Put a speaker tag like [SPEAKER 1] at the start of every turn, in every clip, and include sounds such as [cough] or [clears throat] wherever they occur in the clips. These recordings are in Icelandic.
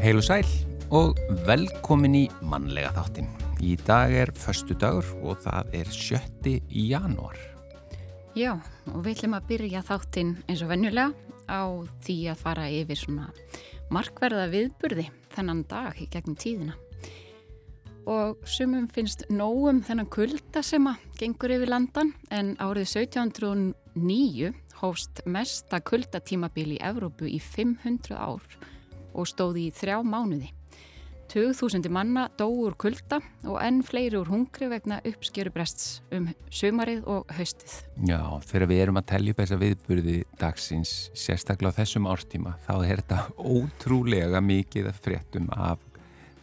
[SPEAKER 1] Heil og sæl og velkomin í mannlega þáttin. Í dag er förstu dagur og það er 7. janúar.
[SPEAKER 2] Já, og við ætlum að byrja þáttinn eins og venjulega á því að fara yfir svona markverða viðburði þennan dag í gegnum tíðina. Og sumum finnst nógum þennan kulda sem að gengur yfir landan en árið 1709 hóst mesta kuldatímabil í Evrópu í 500 ár og stóði í þrjá mánuði. 2000 manna dóur kulda og enn fleiri úr hungri vegna uppskjörubrests um sömarið og haustið.
[SPEAKER 1] Já, þegar við erum að tellja upp þessa viðburði dagsins, sérstaklega á þessum árstíma, þá er þetta ótrúlega mikið fréttum af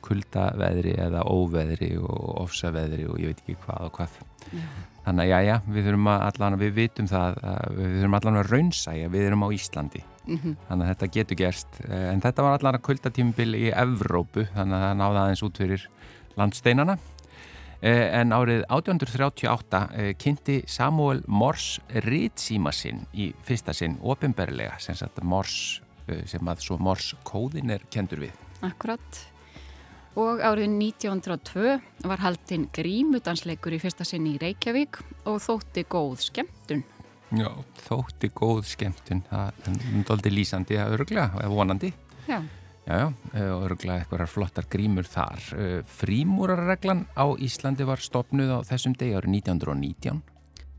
[SPEAKER 1] kuldaveðri eða óveðri og ofsaveðri og ég veit ekki hvað og hvað. Já. Þannig að já, já, við þurfum að allan, við vitum það, við þurfum allan að raunsæja, við erum á Íslandi mm -hmm. þannig að þetta getur gerst. Eh, en þetta var allar að kuldatímbil í Evrópu þannig að það náði aðeins út fyrir landsteinana. Eh, en árið 1838 eh, kynnti Samuel Morse ritsíma sinn í fyrsta sinn ofinberlega sem sem að svo Morse kóðin er kendur við.
[SPEAKER 2] Akkurat. Og árið 1902 var haldinn grímudansleikur í fyrsta sinn í Reykjavík og þótti góð skemmtun
[SPEAKER 1] Já, þótti góð skemmtun, það er doldið lýsandi að örgla, eða vonandi.
[SPEAKER 2] Já.
[SPEAKER 1] Já, já, og örgla eitthvað flottar grímur þar. Frímúrarreglan á Íslandi var stopnuð á þessum degi árið 1919.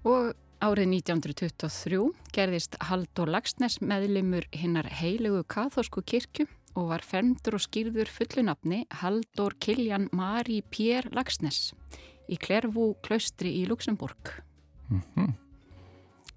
[SPEAKER 2] Og árið 1923 gerðist Haldur Lagsnes meðlimur hinnar heilegu kathósku kirkju og var femdur og skýrður fullunapni Haldur Kiljan Mari Pér Lagsnes í Klervú klaustri í Luxemburg.
[SPEAKER 1] Mhm. Mm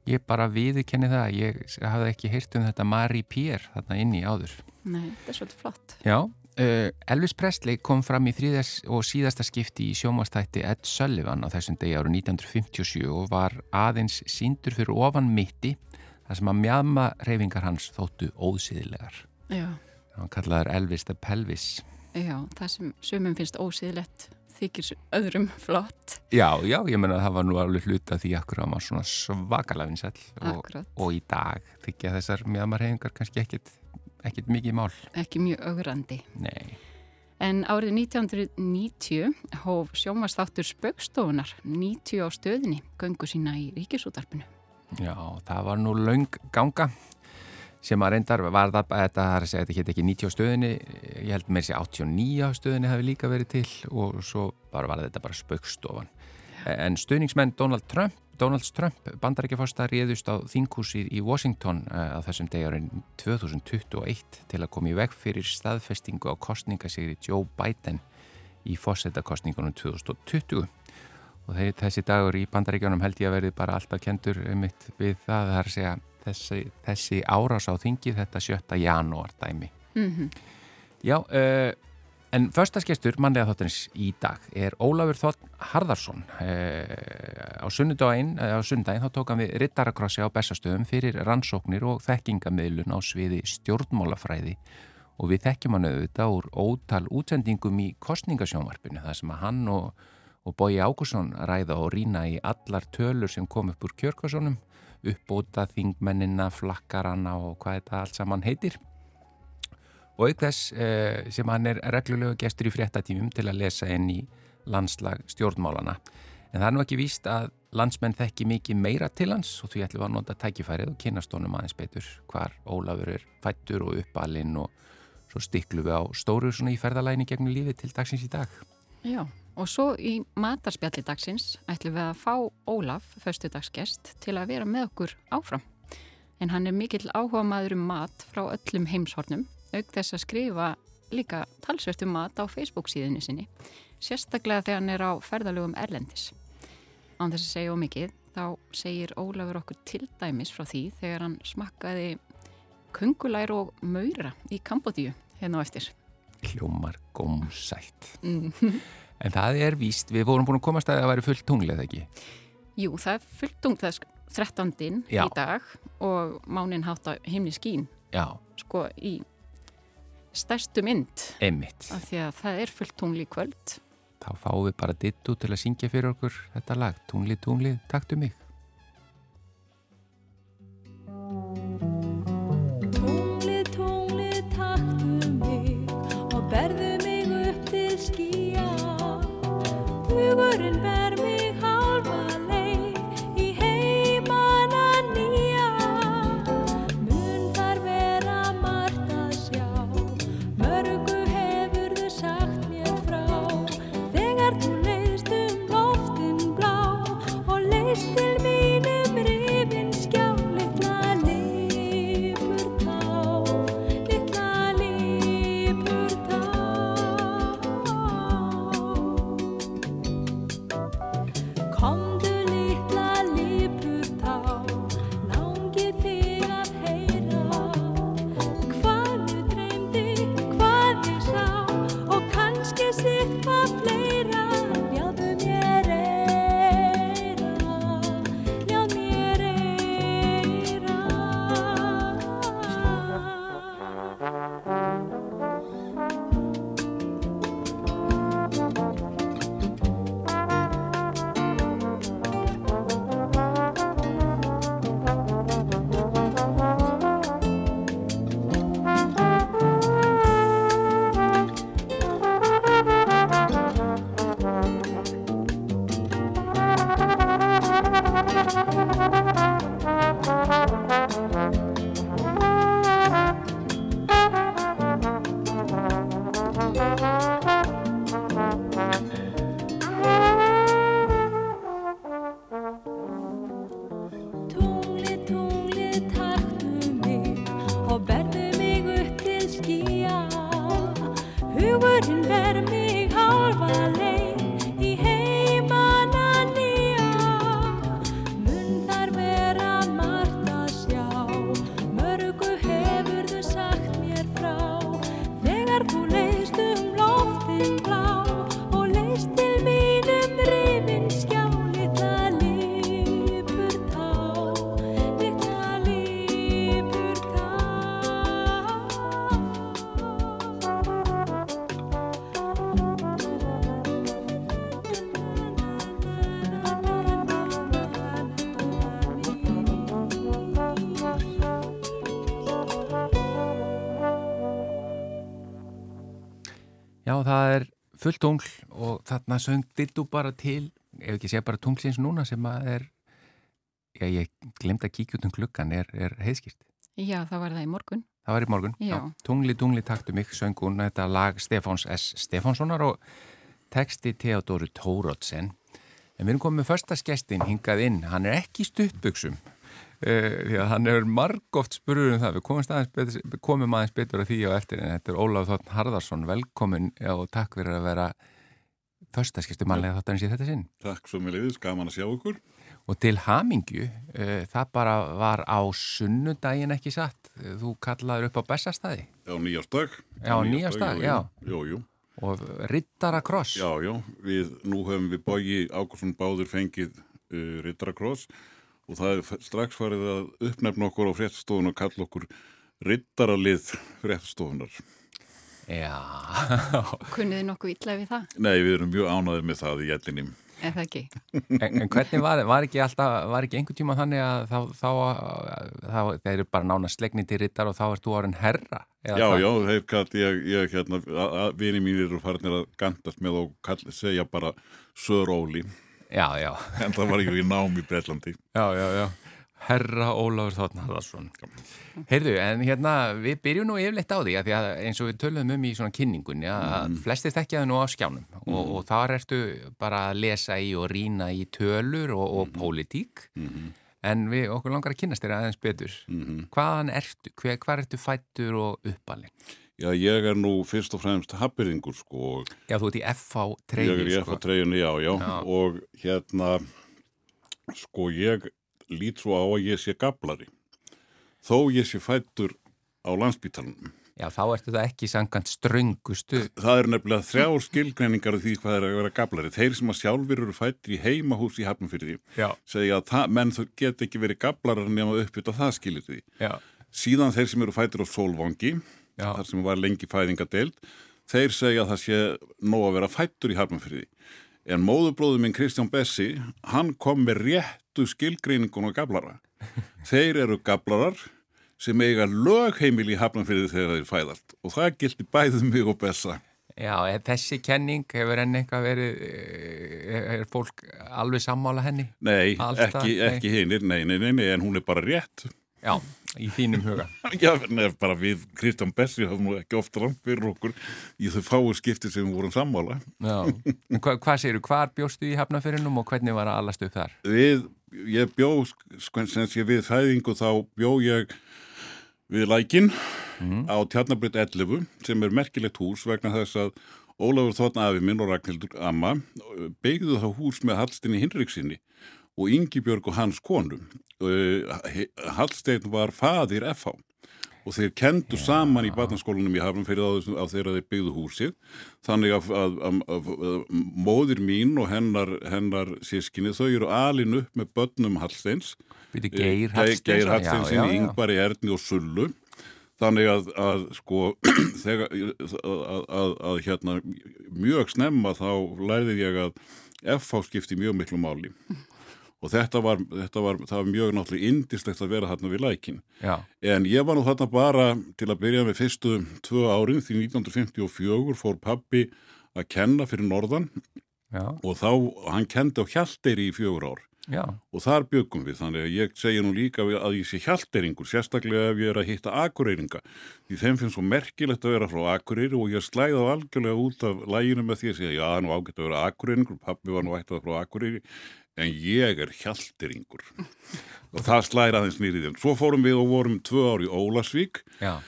[SPEAKER 1] ég bara viðkenni það ég hafði ekki heyrt um þetta Marie Pierre þarna inni áður.
[SPEAKER 2] Nei, þetta er svolítið flott.
[SPEAKER 1] Já, uh, Elvis Presley kom fram í þrýðas og síðasta skipti í sjómastætti Ed Sullivan á þessum degi árið 1957 og var aðeins síndur fyrir ofan mitti þar sem að mjadma reyfingar hans þóttu ósýðilegar
[SPEAKER 2] Já.
[SPEAKER 1] Hann kallaður Elvis the Pelvis.
[SPEAKER 2] Já, það sem sumum finnst ósýðilegt þykir öðrum [laughs] flott.
[SPEAKER 1] Já, já, ég menna að það var nú alveg hluta því að hann var svona svakalega vinsall og, og í dag þykja þessar mjöðmarhefingar kannski ekkit, ekkit mikið mál.
[SPEAKER 2] Ekki mjög augrandi.
[SPEAKER 1] Nei.
[SPEAKER 2] En árið 1990 hóf sjómasþáttur spöggstofunar 90 á stöðinni göngu sína í ríkisútarpinu.
[SPEAKER 1] Já, það var nú laung ganga sem að reyndar var það, þetta þetta hétt ekki 90 á stöðinni, ég held með þessi 89 á stöðinni hafi líka verið til og svo var, var þetta bara spökstofan. En stöðningsmenn Donald Trump, Donald Trump, bandarækjafásta réðust á þinghúsið í Washington uh, á þessum degjarinn 2021 til að koma í veg fyrir staðfestingu á kostningasigri Joe Biden í fósettakostningunum 2020 og þessi dagur í bandaríkjónum held ég að verði bara alltaf kendur mitt við það, það er að segja þessi, þessi árás á þingi þetta sjötta janúar dæmi.
[SPEAKER 2] Mm -hmm.
[SPEAKER 1] Já, uh, en förstaskestur mannlega þáttanins í dag er Ólafur Þótt Harðarsson uh, á sunnudaginn þá tók hann við rittarakrossi á bestastöðum fyrir rannsóknir og þekkingamiðlun á sviði stjórnmálafræði. Og við þekkjum hann auðvitað úr ótal útsendingum í kostningasjónvarpinu þar sem að hann og og Bói Ágússon ræða og rína í allar tölur sem kom upp úr kjörkvasónum uppbóta þingmennina, flakkarana og hvað þetta allt saman heitir. Og auk þess eh, sem hann er reglulega gestur í fréttatímum til að lesa inn í landslag stjórnmálana en það er nú ekki víst að landsmenn þekki mikið meira til hans og því ætlum við að nota tækifærið og kynast honum aðeins betur hvar Ólafur er fættur og uppalinn og svo stiklu við á stóru svona í ferðalæni gegnum lífi til dagsins í dag.
[SPEAKER 2] Já Og svo í matarspjalli dagsins ætlum við að fá Ólaf, föstudagsgest, til að vera með okkur áfram. En hann er mikill áhuga maður um mat frá öllum heimshornum, auk þess að skrifa líka talsvert um mat á Facebook síðinu sinni, sérstaklega þegar hann er á ferðalögum Erlendis. Án þess að segja ómikið, þá segir Ólafur okkur til dæmis frá því þegar hann smakkaði kungulær og maura í Kambodíu hérna á eftir.
[SPEAKER 1] Hljómar gómsætt. [laughs] En það er víst, við vorum búin að komast að það væri fullt tungli, eða ekki?
[SPEAKER 2] Jú, það er fullt tungli, það er 13. í dag og mánin hátt á himni skín.
[SPEAKER 1] Já.
[SPEAKER 2] Sko í stærstu mynd.
[SPEAKER 1] Emmitt.
[SPEAKER 2] Af því að það er fullt tungli í kvöld.
[SPEAKER 1] Þá fáum við bara dittu til að syngja fyrir okkur þetta lag. Tungli, tungli, taktu mig. Fullt tungl og þarna söng dittu bara til, ef ekki sé bara tunglsins núna sem að er, já, ég glemt að kíkja út um klukkan, er, er heiðskýrt.
[SPEAKER 2] Já, það var það í morgun.
[SPEAKER 1] Það var í morgun.
[SPEAKER 2] Já.
[SPEAKER 1] Tungli, tungli, taktu mig, söng hún þetta lag Stefáns S. Stefánssonar og texti Theodóru Tórótsen. En við erum komið með första skestin hingað inn, hann er ekki í stuttbuksum. Uh, því að hann er margóft spurður um það, við komum, betur, við komum aðeins betur að því á eftir en þetta er Ólaf Þórn Harðarsson, velkomin og takk fyrir að vera första skestu mannlega þáttanins í þetta sinn.
[SPEAKER 3] Takk svo með leiðis, gaman að sjá ykkur.
[SPEAKER 1] Og til hamingju, uh, það bara var á sunnudaginn ekki satt, þú kallaður upp á bestastæði.
[SPEAKER 3] Já, nýjastag.
[SPEAKER 1] Já, nýjastag, já.
[SPEAKER 3] Jú, jú.
[SPEAKER 1] Og Rittarakross.
[SPEAKER 3] Já, já, við, nú höfum við Bógi Ágúrsson báður fengið uh, Rittarakross og það er strax farið að uppnefna okkur á fréttstofun og kalla okkur rittaralið fréttstofunar.
[SPEAKER 1] Já. [laughs]
[SPEAKER 2] Kunnið þið nokkuð illa við það?
[SPEAKER 3] Nei, við erum mjög ánaðið með það í ellinni.
[SPEAKER 2] En það ekki.
[SPEAKER 1] en, en hvernig var, var ekki alltaf, var ekki einhver tíma þannig að þá, þá, þá þeir eru bara nána slegni til rittar og þá ert þú árin herra?
[SPEAKER 3] Já, hvað? já, þeir kallt, ég, ég hérna, vini mín eru farinir að gandast með og kall, segja bara Söróli.
[SPEAKER 1] Já, já.
[SPEAKER 3] En það var ekki í nám í Breitlandi.
[SPEAKER 1] Já, já, já. Herra Ólafur Þórn Harðarsson. Heyrðu, en hérna, við byrjum nú yfirleitt á því að því að eins og við töluðum um í svona kynningunni að mm. að það nú á skjánum mm. og, og þar ertu bara að lesa í og rína í tölur og, og mm. pólitík -hmm. en við okkur langar að kynast þér aðeins betur. -hmm. Hvaðan ertu? Hver, hvað ertu fættur og uppalinn?
[SPEAKER 3] Já, ég er nú fyrst og fremst happyringur, sko.
[SPEAKER 1] Já, þú ert í FH treyju, sko.
[SPEAKER 3] Ég er í FH treyjunni, já, já, já, og hérna, sko, ég lít svo á að ég sé gablari. Þó ég sé fættur á landsbítalunum.
[SPEAKER 1] Já, þá ertu það ekki sangant ströngustu.
[SPEAKER 3] Það er nefnilega þrjár skilgreiningar af því hvað er að vera gablari. Þeir sem að sjálfur eru fættir í heimahús í Hafnfyrði segja að menn þú get ekki verið gablarar nema uppbytta það skilir því.
[SPEAKER 1] Já.
[SPEAKER 3] Síðan þeir sem eru fættir á Solvangi Já. þar sem var lengi fæðingadeild, þeir segja að það sé nóg að vera fættur í Harmanfyrði. En móðubróður minn Kristján Bessi, hann kom með réttu skilgreiningun og gablara. [laughs] Þeir eru gablarar sem eiga lögheimil í Harmanfyrði þegar þeir fæðast og það gildi bæðum mig og Bessa.
[SPEAKER 1] Já, þessi kenning hefur enn eitthvað verið, er fólk alveg sammála henni?
[SPEAKER 3] Nei, Alltaf, ekki, ekki hinnir, nei, nei, nei, nei, en hún er bara rétt.
[SPEAKER 1] Já, í þínum huga. [laughs]
[SPEAKER 3] Já, nefn bara við Kristján Bessi hafum nú ekki ofta rann fyrir okkur í þau fáu skipti sem við vorum sammála.
[SPEAKER 1] Já, [laughs] hva, hvað þú, hvar bjóstu í Hafnafyrinum og hvernig var að allast upp þar?
[SPEAKER 3] Við, ég bjó, sko, sem sé við fæðingu þá bjó ég við lækin mm. á Tjarnabrið 11 sem er merkilegt hús vegna þess að Ólafur Þotna afi minn og Ragnhildur Amma beigðu þá hús með Hallstinni Hinriksinni og Yngibjörg og hans konum. Hallstein var fadir FH og þeir kendu ja. saman í barnaskólanum í Hafnfjörðu á þeirra þeir byggðu húsið. Þannig að, að, að, að móðir mín og hennar, hennar sískinni þau eru alin upp með börnum Hallsteins.
[SPEAKER 1] Geir Hallsteins,
[SPEAKER 3] Geir Hallsteins í Yngvari Erni og Sullu. Þannig að sko [clears throat] þegar, að hérna mjög snemma þá lærði ég að FH skipti mjög miklu máli og þetta var, þetta var, það var mjög náttúrulega indislegt að vera þarna við lækin.
[SPEAKER 1] Já.
[SPEAKER 3] En ég var nú þarna bara til að byrja með fyrstu tvö árin því 1954 fór pappi að kenna fyrir Norðan
[SPEAKER 1] Já.
[SPEAKER 3] og þá, hann kendi á Hjalteyri í fjögur ár.
[SPEAKER 1] Já.
[SPEAKER 3] Og þar byggum við, þannig að ég segja nú líka að ég sé Hjalteyringur, sérstaklega ef ég er að hitta Akureyringa. Því þeim finnst svo merkilegt að vera frá Akureyri og ég slæði á algjörlega út af læginu með því að segja, já, það er nú ágætt að vera Akureyringur, pappi var nú ættað frá Akureyri en ég er hjaldiringur og það slæri aðeins nýrið en svo fórum við og vorum tvö ári í Ólasvík
[SPEAKER 1] Já.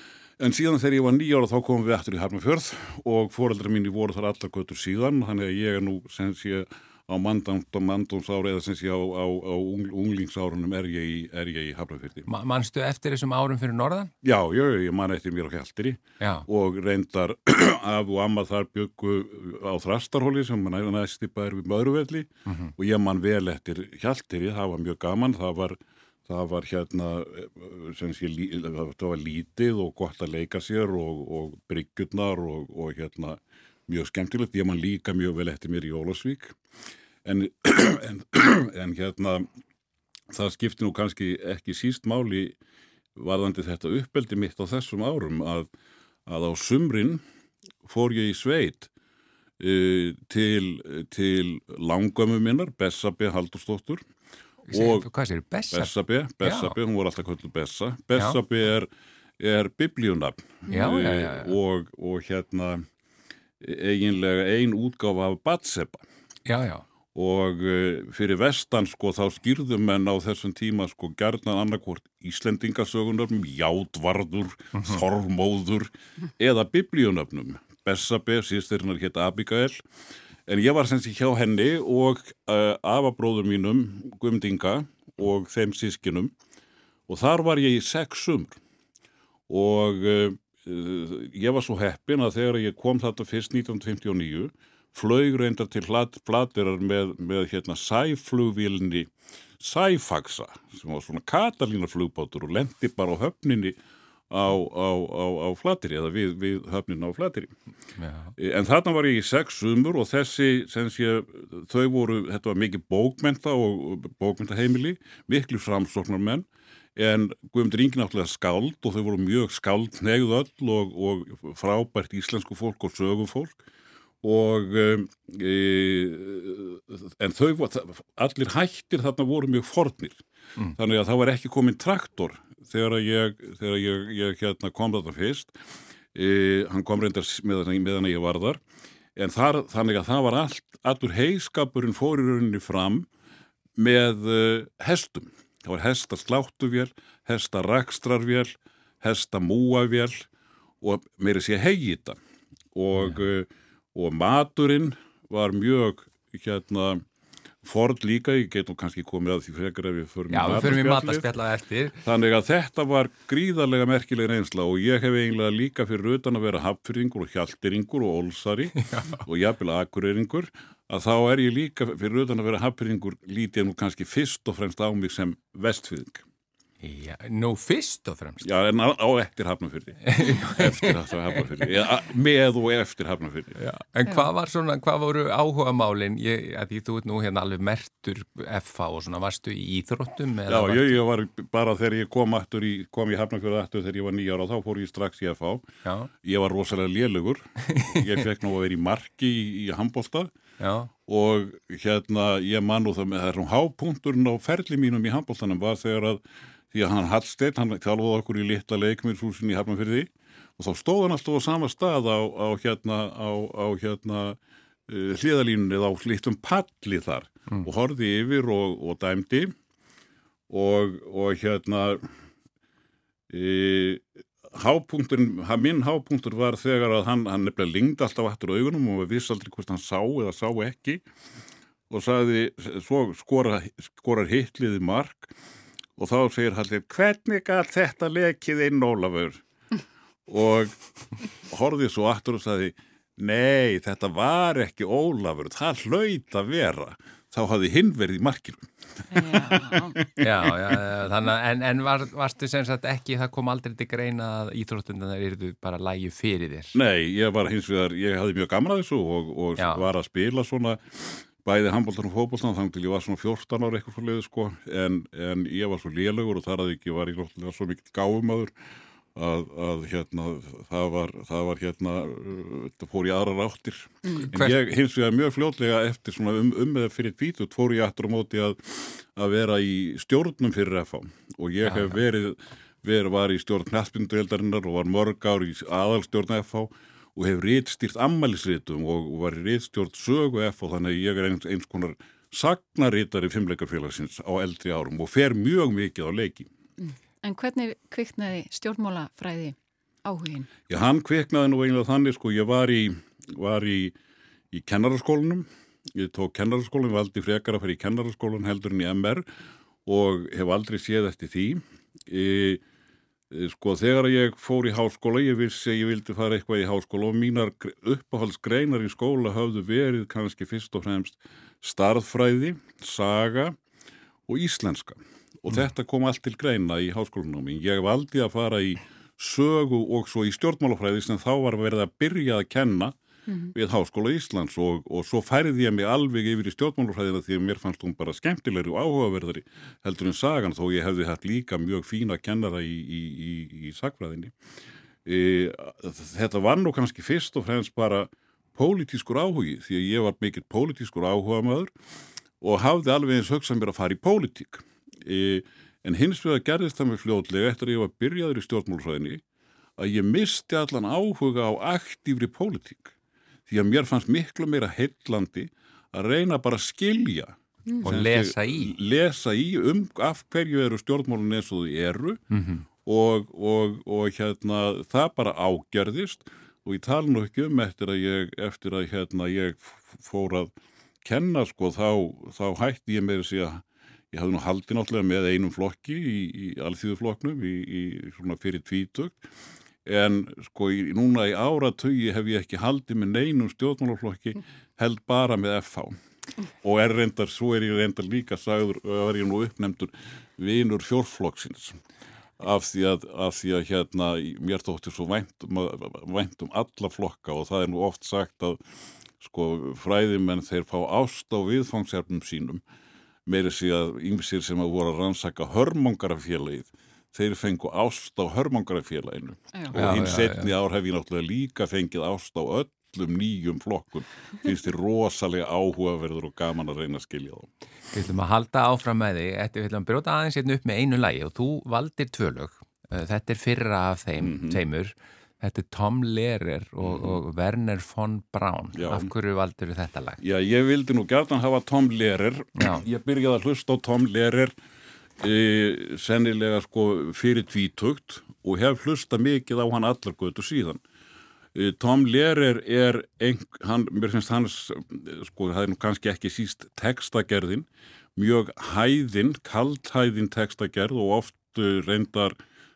[SPEAKER 3] en síðan þegar ég var nýjára þá komum við eftir í Harmafjörð og foreldra mín voru þar allar götur síðan. Þannig að ég er nú sem sé á mandómsári eða sem sé á, á, á unglingsárunum er ég í, í Hafnarfjörði.
[SPEAKER 1] Ma Manstu eftir þessum árum fyrir Norðan?
[SPEAKER 3] Já, ég, ég man eftir mér á Hjaltiri
[SPEAKER 1] Já.
[SPEAKER 3] og reyndar [clears throat] af og amma þar byggu á Þrastarhóli sem næra næstipar við Möðruvelli
[SPEAKER 1] mm -hmm.
[SPEAKER 3] og ég man vel eftir Hjaltiri, það var mjög gaman, það var það var hérna sé, það var lítið og gott að leika sér og, og bryggjurnar og, og hérna mjög skemmtilegt, ég man líka mjög vel eftir mér í Ólasvík en, [clears throat] en, [clears throat] en hérna það skipti nú kannski ekki síst máli varðandi þetta uppeldi mitt á þessum árum að, að á sumrin fór ég í sveit uh, til, til langömmu minnar, Bessabi Haldurstóttur
[SPEAKER 1] og?
[SPEAKER 3] Bessabi, Bessabi, hún voru alltaf kvöldu Bessa. Bessabi er, er biblíunafn.
[SPEAKER 1] Uh,
[SPEAKER 3] og, og hérna eiginlega ein útgáfa af Batseba
[SPEAKER 1] já, já.
[SPEAKER 3] Og uh, fyrir vestan sko þá skýrðum menn á þessum tíma sko gerðnan annarkvort Íslendingasögunar Játvarður, mm -hmm. Þormóður eða biblíunafnum Bessabe, síðstyrinnar hétt Abigail en ég var sem sé hjá henni og uh, afabróður mínum Guðmdinga og þeim sískinum og þar var ég í sex sumr og uh, ég var svo heppin að þegar ég kom þetta fyrst 1959 flög reyndar til flatirar með, með hérna sæflugvílni sæfaksa sem var svona katalína flugbátur og lendi bara á höfninni á, á, á, á flatiri eða við, við höfninu á flatiri
[SPEAKER 1] Já.
[SPEAKER 3] en þarna var ég í sex sumur og þessi sé, þau voru, þetta var mikið bókmenta og bókmentaheimili miklu framsóknar menn en Guðmundur Ingi náttúrulega skáld og þau voru mjög skáld negð öll og, og frábært íslensku fólk og sögufólk og um, e, en þau, allir hættir þarna voru mjög fornir. Mm. þannig að það var ekki komin traktor þegar ég, þegar ég, ég hérna, kom þetta fyrst. E, hann kom reyndar meðan, meðan ég var þar. En þar, þannig að það var allt, allur heiskapurinn fór í rauninni fram með uh, hestum. Það var hesta sláttuvél hesta rakstrarvél hesta múavél og meiri sé hegita og ja. uh, og maturinn var mjög hérna Ford líka, ég get nú kannski komið að því frekar ef við förum
[SPEAKER 1] Já, í matarspjalla eftir.
[SPEAKER 3] Þannig að þetta var gríðarlega merkileg reynsla og ég hef eiginlega líka fyrir utan að vera hapfyrringur og hjaltiringur og olsari [laughs] Já. og jafnvel akureyringur að þá er ég líka fyrir utan að vera hapfyrringur lítið nú kannski fyrst og fremst á mig sem vestfyrring
[SPEAKER 1] Já, nú fyrst og fremst.
[SPEAKER 3] Já, en á, á eftir hafnafyrði [laughs] eftir hafnafyrði með og eftir hafnafyrði
[SPEAKER 1] En hvað var svona, hvað voru áhuga málin ég, að því þú ert nú hérna alveg mertur FH og svona, varstu í Íþróttum?
[SPEAKER 3] Já, ég, ég var bara þegar ég kom aftur í, kom í hafnafyrði aftur þegar ég var nýjára og þá fór ég strax í FH
[SPEAKER 1] Já.
[SPEAKER 3] Ég var rosalega lélugur. [laughs] Ég fekk nú að vera í marki í, í handbólta og hérna ég man og það með þessum hápunkturinn á ferli mínum í handbóltanum var þegar að því að hann Hallstein, hann þjálfuði okkur í litla leikmyrshúsin í Hafnarfyrði og þá stóð hann alltaf á sama stað á, á hérna, á, á hérna uh, hliðalínunni eða á litum palli þar. Mm. og horfið yfir og, og dæmdi. Og, og hérna e, hápunkturinn, minn hápunktur var þegar að hann, hann nefnilega lingdi alltaf aftur augunum og við vissi aldrei hvort hann sá eða sá ekki. Og sagði, svo skorar, skorar hitliði mark og þá segir Hallið, hvernig gæt þetta lekið inn Ólafur? og horfið svo aftur og sagði, nei, þetta var ekki Ólafur, það hlaut að vera. Þá hafði hinn verið í markinu.
[SPEAKER 1] já, já, þannig að, en, en var, varstu sem sagt ekki, það kom aldrei til greina að íþróttundan eru bara lægi fyrir þér?
[SPEAKER 3] Nei, ég var hins vegar, ég hafði mjög gaman að þessu og, og var að spila svona bæði handbóltan og fókbóltan þannig til ég var svona 14 ára eitthvað svo leiði sko. En, en ég var svo lélugur og þar að ekki var ég náttúrulega svo mikið gáumöður að, að hérna það var, það var hérna það fór ég aðra ráttir mm. en ég hins vegar mjög fljótlega eftir svona um, um eða fyrir tvítut fór ég aftur á móti að, að vera í stjórnum fyrir FH og ég ja, hef verið, verið var í stjórn knastbyndueldarinnar og var mörg ár í aðalstjórn FH og hefur réttstýrt ammælisritum og var réttstjórn sögu F og þannig ég er eins, eins konar sagnarítari fimmleikarfélagsins á eldri árum og fer mjög mikið á leiki.
[SPEAKER 2] Mm. En hvernig kviknaði stjórnmálafræði áhugin?
[SPEAKER 3] Já, hann kviknaði nú eiginlega þannig, sko, ég var í, var í, í kennaraskólanum, ég tók kennaraskólan, ég valdi frekar að fara í kennaraskólan heldur en í MR og hef aldrei séð eftir því. Ég sko þegar ég fór í háskóla, ég vissi að ég vildi fara eitthvað í háskóla og mínar uppáhaldsgreinar í skóla hafðu verið kannski fyrst og fremst starðfræði, saga og íslenska. Og mm. þetta kom allt til greina í háskólanámi. Ég valdi að fara í sögu og svo í stjórnmálafræði sem þá var verið að byrja að kenna mm -hmm. við Háskóla Íslands og, og svo færði ég mig alveg yfir í stjórnmálurhæðina því að mér fannst hún bara skemmtilegri og áhugaverðari heldur en sagan þó ég hefði hægt líka mjög fína kennara í, í, í, í sagfræðinni. E, þetta var nú kannski fyrst og fremst bara pólitískur áhugi því að ég var mikill pólitískur áhuga maður og hafði alveg eins hugsað mér að fara í pólitík. E, en hins vegar gerðist það mér fljótlega eftir að ég var byrjaður í stjórnmálsræðinni að ég misti allan áhuga á aktífri pólitík því að mér fannst miklu meira heillandi að reyna bara að skilja
[SPEAKER 1] mm. og lesa í
[SPEAKER 3] lesa í um af hverju eru stjórnmálun eins og þau eru mm -hmm. og, og, og hérna það bara ágerðist og ég tala nú ekki um eftir að ég, eftir að, hérna, ég fór að kenna sko þá, þá hætti ég með þess að ég hafði nú haldið náttúrulega með einum flokki í, í alþýðuflokknum í, í svona fyrir tvítökt en sko í, núna í áratögi hef ég ekki haldið með neinum stjórnmálaflokki held bara með FH og er reyndar, svo er ég reyndar líka sagður, er ég nú uppnefndur vinur fjórflokksins. Af því að, af því að hérna mér þóttir svo væntum, væntum alla flokka og það er nú oft sagt að sko fræðimenn þeir fá ást á viðfangsefnum sínum. Meiri sig að ymsir sem að voru að rannsaka hörmongarafélagið þeir fengu ást á hörmongarafélaginu og hins setni ár hef ég náttúrulega líka fengið ást á öllum nýjum flokkun finnst þið rosalega áhugaverður og gaman að reyna að skilja þá
[SPEAKER 1] Við ætlum að halda áfram með þig við ætlum að brjóta aðeins hérna upp með einu lægi og þú valdir tvölög uh, þetta er fyrra af þeim mm -hmm. teimur Þetta er Tom Lehrer og, mm. og Werner von Braun. Já. Af hverju valdur þetta lag?
[SPEAKER 3] Já, ég vildi nú gert að hafa Tom Lehrer. Já. Ég byrjaði að hlusta á Tom Lehrer e, sennilega sko fyrir tvítugt og hef hlusta mikið á hann allar götu síðan e, Tom Lehrer er ein, hann, mér finnst hans sko það er nú kannski ekki síst tekstagerðin mjög hæðin, kalthæðin tekstagerð og oft uh, reyndar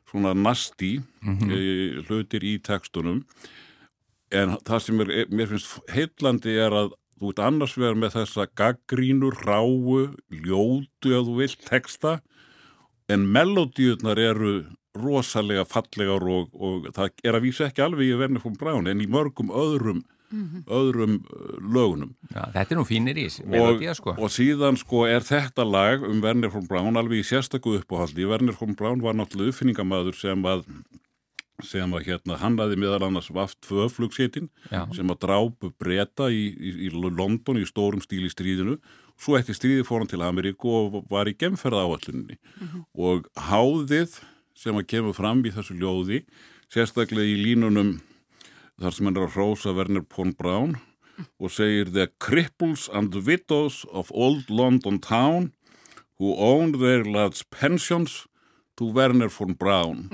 [SPEAKER 3] svona nasti mm -hmm. e, hlutir í tekstunum en það sem er, mér finnst heillandi er að þú ert annars vegar með þessa gaggrínur, ráu, ljótu að þú vilt teksta en melodíunar eru rosalega fallegar og, og það er að vísa ekki alveg í Werner von Braun en í mörgum öðrum mm -hmm. öðrum uh, lögunum.
[SPEAKER 1] Já, Þetta er nú fínir í melodía sko.
[SPEAKER 3] og síðan sko er þetta lag um Werner von Braun alveg í sérstakku uppáhaldi. Werner von Braun var náttúrulega uppfinningamæður sem að sem að hérna hannaði meðal annars vaft tvöflugsétin sem að drápu breyta í, í, í London í stórum stíl í stríðinu. Svo eftir stríði fór hann til Ameríku og var í gemferða áalluninni mm -hmm. og háðið sem að kemur fram í þessu ljóði sérstaklega í línunum þar sem hann er að hrósa Werner Pón Brown og segir The cripples and widows of old London town who own their lads pensions to Werner von Braun.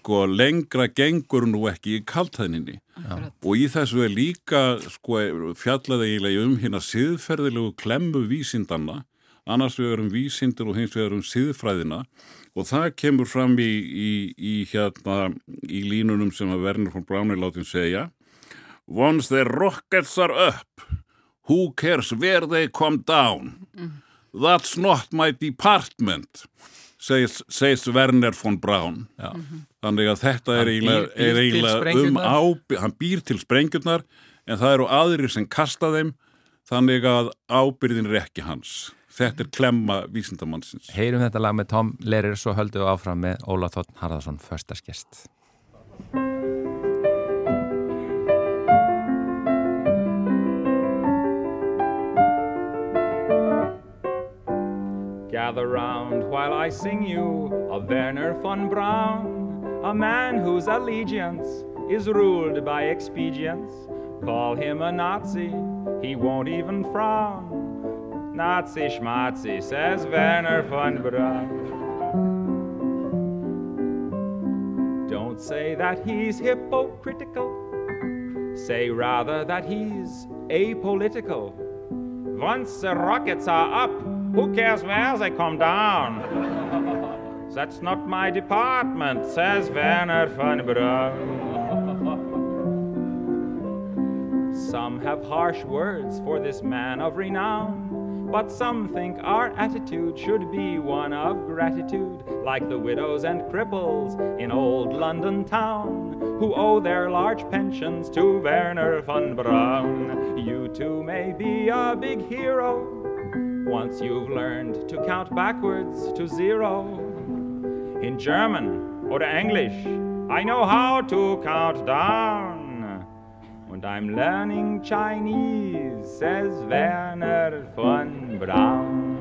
[SPEAKER 3] Sko lengra gengur nú ekki í kaltæðninni og í þessu er líka sko fjallaði eiginlega um hérna siðferðilegu klemmu vísindanna. Annars við erum vísindur og hins við erum siðfræðina. Og það kemur fram í, í, í hérna í línunum sem að Werner von Braun er látið segja. Once the rockets are up who cares where they come down? Mm. that's not my department segist Werner von Braun. Já. þannig að þetta er eiginlega um ábyrg hann býr til sprengjurnar en það eru aðrir sem kasta þeim þannig að ábyrðin er ekki hans. Þetta er klemma vísindamannsins.
[SPEAKER 1] Heyrum þetta lag með Tom Lerir svo höldum við áfram með Óla Þótt Harðarsson förstaskest
[SPEAKER 4] Gather round while I sing you of Werner von Braun, a man whose allegiance is ruled by expedience. Call him a Nazi, he won't even frown. Nazi schmatzi, says Werner von Braun. Don't say that he's hypocritical, say rather that he's apolitical. Once the rockets are up, who cares where they come down? That's not my department, says Werner von Braun. Some have harsh words for this man of renown, but some think our attitude should be one of gratitude, like the widows and cripples in old London town, who owe their large pensions to Werner von Braun. You too may be a big hero once you've learned to count backwards to zero. In German or English, I know how to count down. And I'm learning Chinese, says Werner von Braun.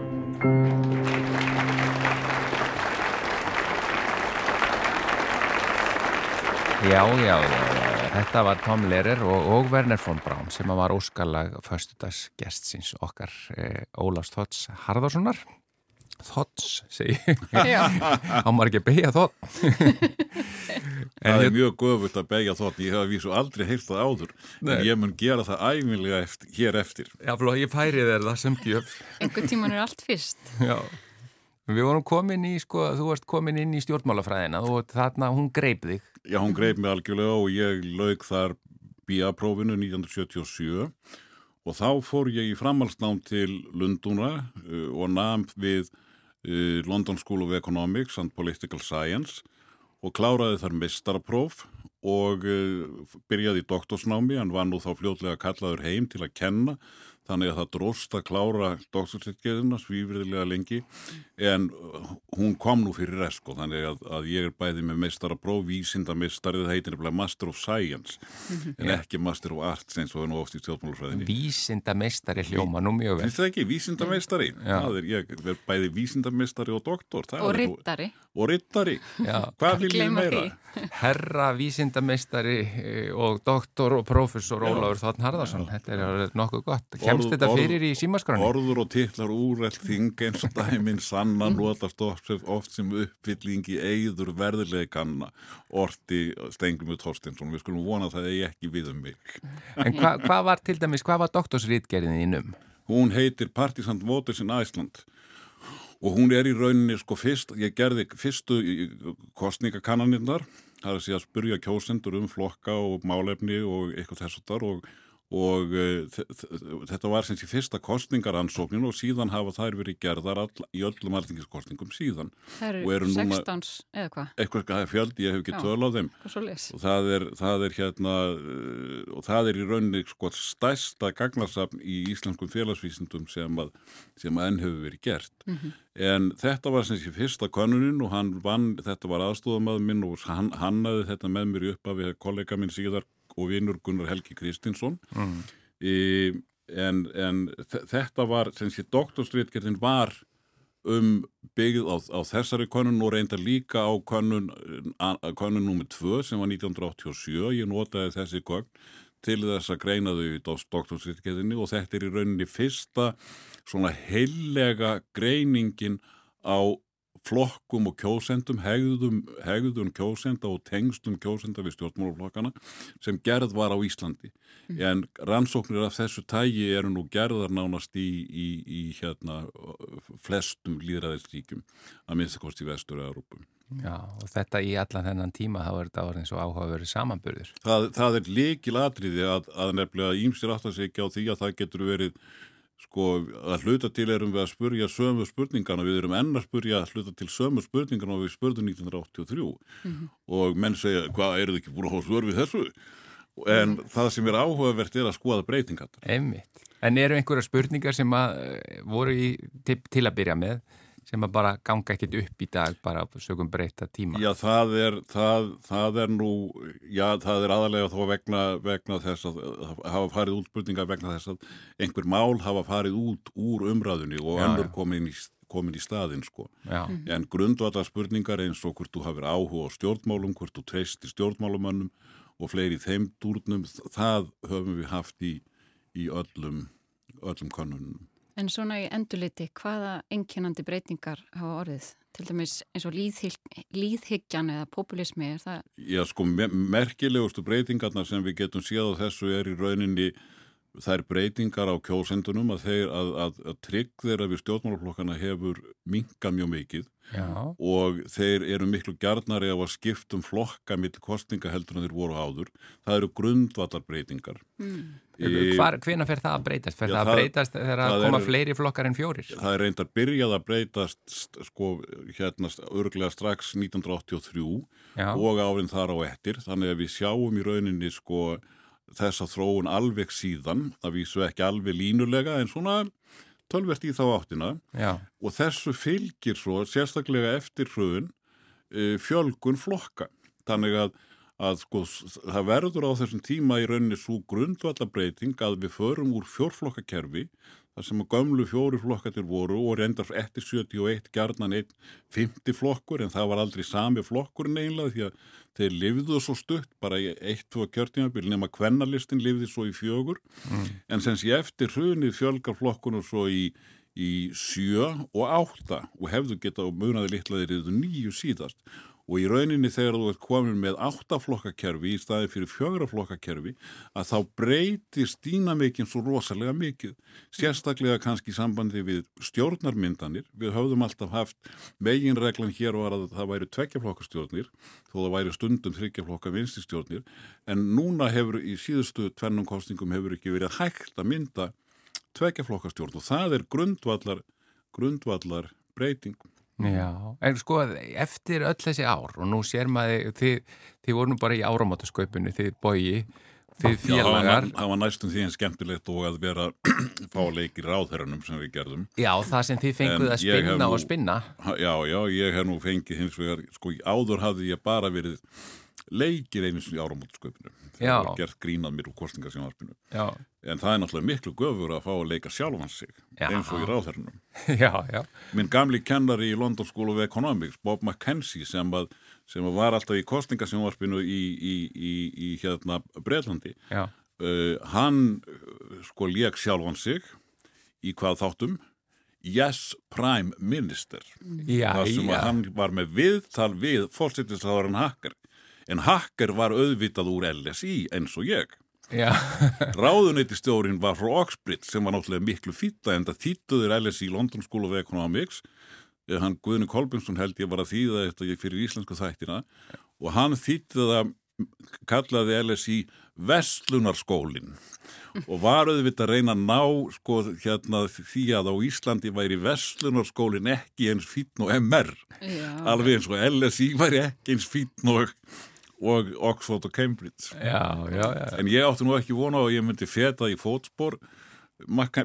[SPEAKER 1] Já, já, já, þetta var Tom Lehrer og, og Werner von Braun sem var óskalag förstudagsgestsins okkar eh, Ólafs Þotts Harðarssonar Þotts, segi [laughs] á maður ekki að beigja Þott [laughs]
[SPEAKER 3] Það er mjög göfut að beigja Þott ég hef vísu aldrei heilt það áður. Nei. en ég mun gera það æfinlega eftir, hér eftir.
[SPEAKER 1] Já, fló, ég færi þér það sem gjöf.
[SPEAKER 2] Engur tíman er allt fyrst. [laughs]
[SPEAKER 1] Já. Við vorum komin í, sko, þú varst komin inn í stjórnmálafræðina og þarna hún greip þig
[SPEAKER 3] Já, hún greip mig algjörlega og ég laug þar bíaprófinu 1977 og þá fór ég í framhalsnám til Lunduna uh, og namn við uh, London School of Economics and Political Science og kláraði þar mistarpróf og uh, byrjaði í doktorsnámi, hann var nú þá fljóðlega kallaður heim til að kenna þannig að það dróst að klára doktorsleikgeðina svífriðilega lengi en uh, hún kom nú fyrir resko þannig að, að ég er bæði með meistara próf, vísindamestari, það heitir nefnilega Master of Science mhm. en ekki Master of Arts eins og það er nú oft í stjórnmálufræðinni
[SPEAKER 1] Vísindamestari hljóma nú mjög vel.
[SPEAKER 3] Finnst það ekki? Vísindamestari það er ég, er bæði vísindamestari og doktor
[SPEAKER 2] og rittari.
[SPEAKER 3] Og rittari, hvað vil ég meira? [laughs]
[SPEAKER 1] Herra vísindamestari eh, og doktor og professor Óláður Þotn Harðarsson, þetta er nokkuð gott kemst þetta fyrir í símaskroni?
[SPEAKER 3] Orður og titlar úrreld þing eins og dæminn sanna mm. notast oft sem uppfylling í eigður verðileganna orti Stengumur Torstinsson við skulum vona það eigi ekki við um mig
[SPEAKER 1] En hvað hva var til dæmis, hvað var doktorsrítgerðin þínum?
[SPEAKER 3] Hún heitir Partisan Voters in Iceland og hún er í rauninni sko fyrst, ég gerði fyrstu kostningakannanirnar það er að segja að spurja kjósendur um flokka og málefni og eitthvað þess að þar og og uh, þetta var sem sé fyrsta kostningaransóknin og síðan hafa þær verið gerðar all, í öllum alþingiskostningum síðan.
[SPEAKER 2] Það eru 16 eða hvað?
[SPEAKER 3] Eitthvað fjöld, ég hef ekki töl á þeim. og það er, það er hérna uh, og það er í rauninni sko stæsta gagnarsafn í íslenskum félagsvísindum sem að, sem að enn hefur verið gert. Mm -hmm. en þetta var sem sé fyrsta konunin og hann vann, þetta var aðstofamæður minn og hann hannaði þetta með mér upp af kollega minn síðar og vinnur Gunnar Helgi Kristinsson mm. e, en, en þetta var, sem sé, doktorstritgerðin var um byggð á, á þessari konun og reynda líka á konun nummið 2 sem var 1987 ég notaði þessi konun til þess að greina þau í doktorstritgerðinni og þetta er í rauninni fyrsta svona heillega greiningin á flokkum og kjósendum, hegðum, hegðum kjósenda og tengstum kjósenda við stjórnmálaflokkana sem gerð var á Íslandi. Mm. En rannsóknir af þessu tægi eru nú gerðar nánast í, í, í hérna, flestum líðræðisríkjum að minnst að kosti í vestur-Európum.
[SPEAKER 1] Já, og þetta í allan þennan tíma þá er þetta orðin svo áhugaverið samanbyrður.
[SPEAKER 3] Það, það er líkil atriði að, að nefnilega ímsir aftur sig ekki á því að það getur verið sko að hluta til erum við að spurja sömu spurningana, við erum enn að spurja að hluta til sömu spurningana og við spurðum 1983 mm -hmm. og menn segja hvað eru þið ekki búin að hóða svör við þessu en mm -hmm. það sem er áhugavert er að skoða breytingar
[SPEAKER 1] Einmitt. En eru einhverja spurningar sem að eh, voru í, til, til að byrja með sem að bara ganga ekkit upp í dag bara sögum breyta tíma.
[SPEAKER 3] Já, það er, það, það er nú, já, það er aðalega þó vegna, vegna þess að hafa farið út spurningar vegna þess að einhver mál hafa farið út úr umræðunni og önnur komin í, komin í staðin, sko. Já. En grundvallar spurningar eins og hvort þú hafið áhuga á stjórnmálum, hvort þú treystir stjórnmálumannum og fleiri þeim dúrnum, það höfum við haft í, í öllum, öllum konunum.
[SPEAKER 2] En svona í enduliti, hvaða enginandi breytingar hafa orðið? Til dæmis eins og líðhyggjan eða populismi, er það?
[SPEAKER 3] Já, sko, merkilegustu breytingarna sem við getum séð á þessu er í rauninni þær breytingar á kjósendunum að, þeir, að, að, að trygg þeirra við stjórnmálaflokkana hefur minga mjög mikið Já. og þeir eru miklu gjarnari á að skiptum flokka mitt kostninga heldur en þeir voru áður. Það eru grundvallar breytingar.
[SPEAKER 1] Mm. Hvena fer það að breytast? Fer Já, það að breytast þegar að koma er, fleiri flokkar en fjórir?
[SPEAKER 3] Það er reyndar byrjað að breytast sko hérna örglega strax 1983 Já. og árin þar á ettir þannig að við sjáum í rauninni sko þessa þróun alveg síðan, það vísu ekki alveg línulega en svona tölvert í þá áttina Já. og þessu fylgir svo sérstaklega eftir hröðun e, fjölgun flokka. Þannig að, að sko það verður á þessum tíma í rauninni svo grundvallabreiting að við förum úr fjórflokkakerfi þar sem að gömlu fjóri flokkatir voru og reyndar eftir 71 gerðnan einn 50 flokkur en það var aldrei sami flokkur neynlega því að þeir livðu svo stutt bara í eitt, tvo kjörtímabil nema kvennalistin livði svo í fjögur mm. en sem sé eftir hrunið fjölgar flokkunum svo í, í sjö og átta og hefðu getað og munaði litlaðir yfir nýju síðast og í rauninni þegar þú ert komin með áttaflokkakerfi í staði fyrir fjögraflokkakerfi að þá breytist dýnamikinn svo rosalega mikið. Sérstaklega kannski í sambandi við stjórnarmyndanir. Við höfðum alltaf haft meginreglan hér var að það væri tveggjaflokkastjórnir þó það væri stundum þryggjaflokka vinstistjórnir en núna hefur í síðustu tvennum kostningum hefur ekki verið hægt að mynda tveggjaflokkastjórn og það er grundvallar grundvallar breyting
[SPEAKER 1] Já, en sko eftir öll þessi ár og nú sér maður þið, þið voru bara í áramáttasköpunni þið bói, þið félagar.
[SPEAKER 3] Já, það var næstum því en skemmtilegt og að vera [clears throat] fá leikir ráðherranum sem við gerðum.
[SPEAKER 1] Já, það sem þið fenguð að spinna nú, og spinna.
[SPEAKER 3] Já, já, ég hef nú fengið hins vegar, sko áður hafði ég bara verið leikir einu í áramáttasköpunum þegar það var gert grínað mér úr kostningasjónarspinu en það er náttúrulega miklu göfur að fá að leika sjálfan sig já. eins og í ráðherrnum [laughs]
[SPEAKER 1] já, já.
[SPEAKER 3] minn gamli kennari í London School of Economics Bob McKenzie sem, að, sem að var alltaf í kostningasjónarspinu í, í, í, í hérna Breitlandi uh, hann sko leik sjálfan sig í hvað þáttum? Yes Prime Minister. Þar sem að hann var með viðtal við fórsettisáðurinn Hakkar en Hacker var auðvitað úr LSI eins og ég. [laughs] Ráðuneytistjórin var frá Oxbridge sem var náttúrulega miklu fýtta en það þýttuður LSI London School of Economics. Hann Guðni Kolbjörnsson held ég var að þýða þetta fyrir íslensku þættina. Og hann þýttið að kallaði LSI Vestlunarskólin og var auðvitað að reyna að ná sko hérna því að á Íslandi væri Vestlunarskólin ekki eins fítn og MR Já. alveg eins og LSI væri ekki eins fítn og og Oxford og Cambridge
[SPEAKER 1] já, já, já.
[SPEAKER 3] en ég átti nú ekki vona og ég myndi feta í fótspor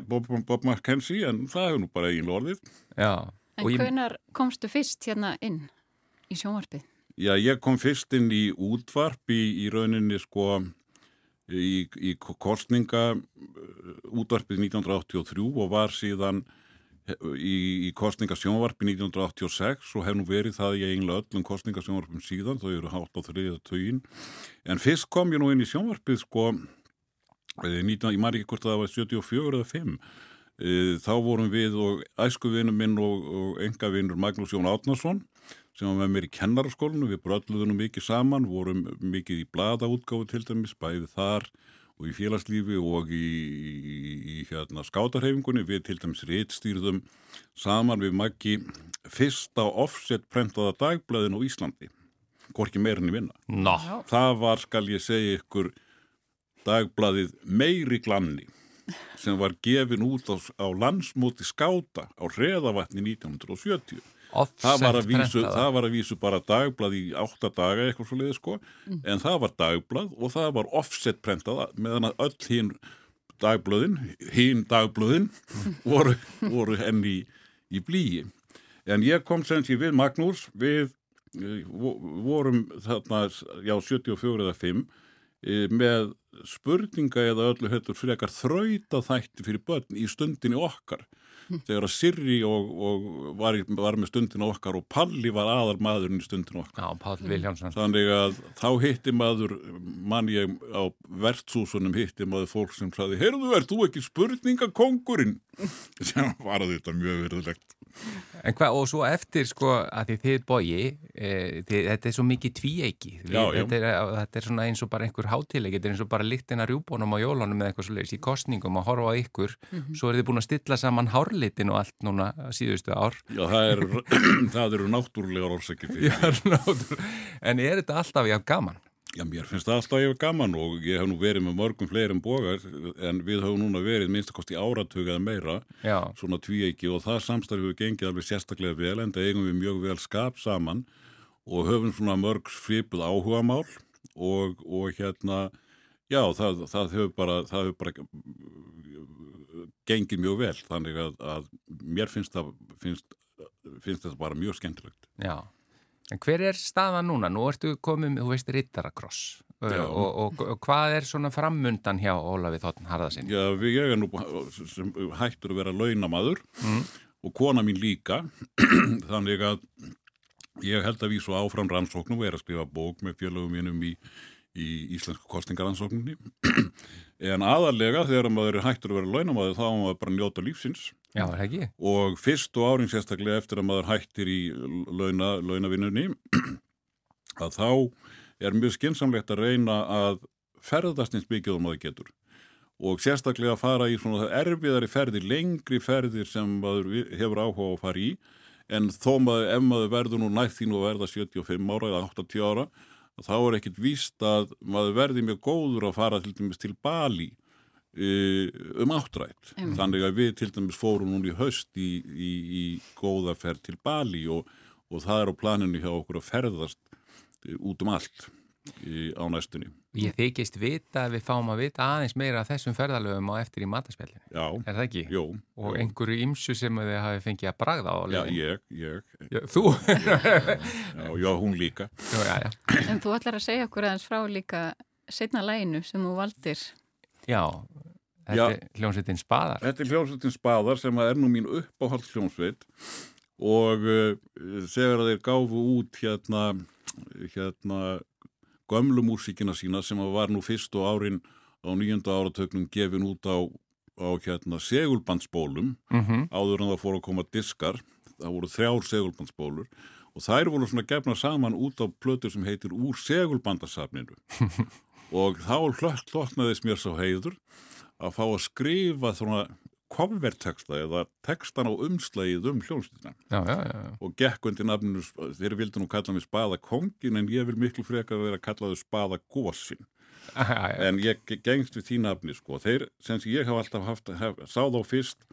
[SPEAKER 3] Bob, Bob McKenzie en það hefur nú bara eigin lorðið
[SPEAKER 2] En ég... hvernar komstu fyrst hérna inn í sjónvarpið?
[SPEAKER 3] Já, ég kom fyrst inn í útvarp í, í rauninni sko í, í kostninga útvarpið 1983 og var síðan í, í kostningasjónvarpi 1986 og hef nú verið það í eiginlega öllum kostningasjónvarpum síðan, þau eru hátt á þriða tögin, en fyrst kom ég nú inn í sjónvarpið sko 19, eh, ég maður ekki hvort að það var 74 eða 5 eh, þá vorum við og æskuvinnu minn og, og engavinnur Magnús Jón Átnarsson sem var með mér í kennaraskólinu, við brölluðum mikið saman, vorum mikið í bladaútgáfu til dæmis, bæði þar og í félagslífi og í, í, í hérna, skátarhefingunni við til dæmis réttstýrðum saman við maggi fyrsta offset prentaða dagblæðin á Íslandi hvorki meirinni vinna
[SPEAKER 1] no.
[SPEAKER 3] það var skal ég segja ykkur dagblæðið meiri glanni sem var gefin út á, á landsmóti skáta á reðavatni 1970 það var, vísu, það var að vísu bara dagblad í átta daga eitthvað svo leiði sko. Mm. en það var dagblad og það var offset prentað meðan að öll hín dagblöðin, hín dagblöðin [laughs] voru, voru henni í, í blíi en ég kom sem sé við Magnús við eh, vorum þarna já 74 eða 5 eh, með spurninga eða öllu höfður frekar þrauta þætti fyrir börn í stundinni okkar þegar að Sirri og, og var, var með stundin okkar og Palli var aðal maðurinn í stundin okkar.
[SPEAKER 1] Já, Pall Viljánsson.
[SPEAKER 3] Þannig að þá hitti maður, mann ég á verðsúsunum hitti maður fólk sem saði, heyrðu verð, þú ekki spurningakongurinn? [laughs] sem var að þetta mjög verðilegt.
[SPEAKER 1] En hvað, og svo eftir sko að því þið bói, e, þetta er svo mikið tvíeiki, þetta, þetta er svona eins og bara einhver hátileg, þetta er eins og bara litin að rjúbónum á jólunum eða eitthvað svo leiðis í kostningum að horfa á ykkur, mm -hmm. svo er þið búin að stilla saman hárlitin og allt núna síðustu ár.
[SPEAKER 3] Já, það, er, [clears throat] það eru náttúrulega orsaki fyrir.
[SPEAKER 1] Já, [laughs] náttúrulega, en er þetta alltaf jáfn gaman?
[SPEAKER 3] Já, mér finnst það alltaf ég hef gaman og ég hef nú verið með mörgum fleirum bogar en við höfum núna verið minnstakosti áratöku eða meira,
[SPEAKER 1] Já.
[SPEAKER 3] svona tvíeiki og það samstarfið gengið alveg sérstaklega vel en það eigum við mjög vel skap saman og höfum svona mörg svipuð áhuga mál og, og hérna, já, það, það hefur bara, hefur bara gengið mjög vel þannig að, að mér finnst, það, finnst, finnst þetta bara mjög skemmtilegt.
[SPEAKER 1] Já. En hver er staðan núna? Nú ertu komið, þú veist, Rittarakross og, og, og hvað er svona framundan hjá Ólafi Þóttn Harðarsson?
[SPEAKER 3] Já, ég er nú sem, hættur að vera launamaður mm. og kona mín líka [clears throat] þannig að ég held að við svo áfram rannsóknum og er að skrifa bók með félögum mínum í, í Íslensku kostingaransóknunni [clears throat] en aðalega þegar maður er hættur að vera launamaður þá maður bara njóta lífsins.
[SPEAKER 1] Já, það er ekki.
[SPEAKER 3] Og árin sérstaklega eftir að maður hættir í launa, launavinnunni [clears throat] að þá er mjög skinsamlegt að reyna að ferðast eins mikið að það getur. Og sérstaklega að fara í svona erfiðari ferðir, lengri ferðir sem maður hefur áhuga að fara í. En þó maður, ef maður verður nú nætt þín og verða 75 ára eða 80 ára þá er ekkit víst að maður verði mjög góður að fara til dæmis til Bali um áttrætt. Mm. Þannig að við til dæmis fórum núna í haust í, í, í góða ferð til Bali og, og það er á planinu hjá okkur að ferðast út um allt í, á næstunni.
[SPEAKER 1] Ég þykist vita að við fáum að vita aðeins meira af þessum ferðalöfum á eftir í mataspjallinu.
[SPEAKER 3] Já.
[SPEAKER 1] Er það ekki?
[SPEAKER 3] Jú.
[SPEAKER 1] Og jú. einhverju ymsu sem þið hafi fengið að bragða á.
[SPEAKER 3] Já, ég, ég.
[SPEAKER 1] Já, þú?
[SPEAKER 3] já, já, hún líka.
[SPEAKER 1] Já, já, já.
[SPEAKER 2] En þú ætlar að segja okkur aðeins frá líka setna læginu sem þú valdir.
[SPEAKER 1] Já, þetta er hljómsveitin Spadar.
[SPEAKER 3] Þetta er hljómsveitin Spadar sem er nú mín uppáhald hljómsveit og uh, þegar þeir gáfu út hérna, hérna gömlu músíkina sína sem var nú fyrst og árin á nýjönda áratöknum gefin út á, á hérna segulbandsbólum mm -hmm. áður en það fór að koma diskar það voru þrjár segulbandsbólur og þær voru svona gefna saman út á plötur sem heitir Úr segulbandasafninu [laughs] og þá hlotnaðis mér svo heiður að fá að skrifa svona coverteksta eða tekstan á umslægið um hljómsveitina. Og gekk undir nafninu, þeir vildi nú kalla mig Spada Kongin en ég vil miklu frekar vera að kalla þau Spada Gósin [laughs] en ég gengst við því nafni sko, þeir sem ég hef alltaf haft hef, sá þá fyrst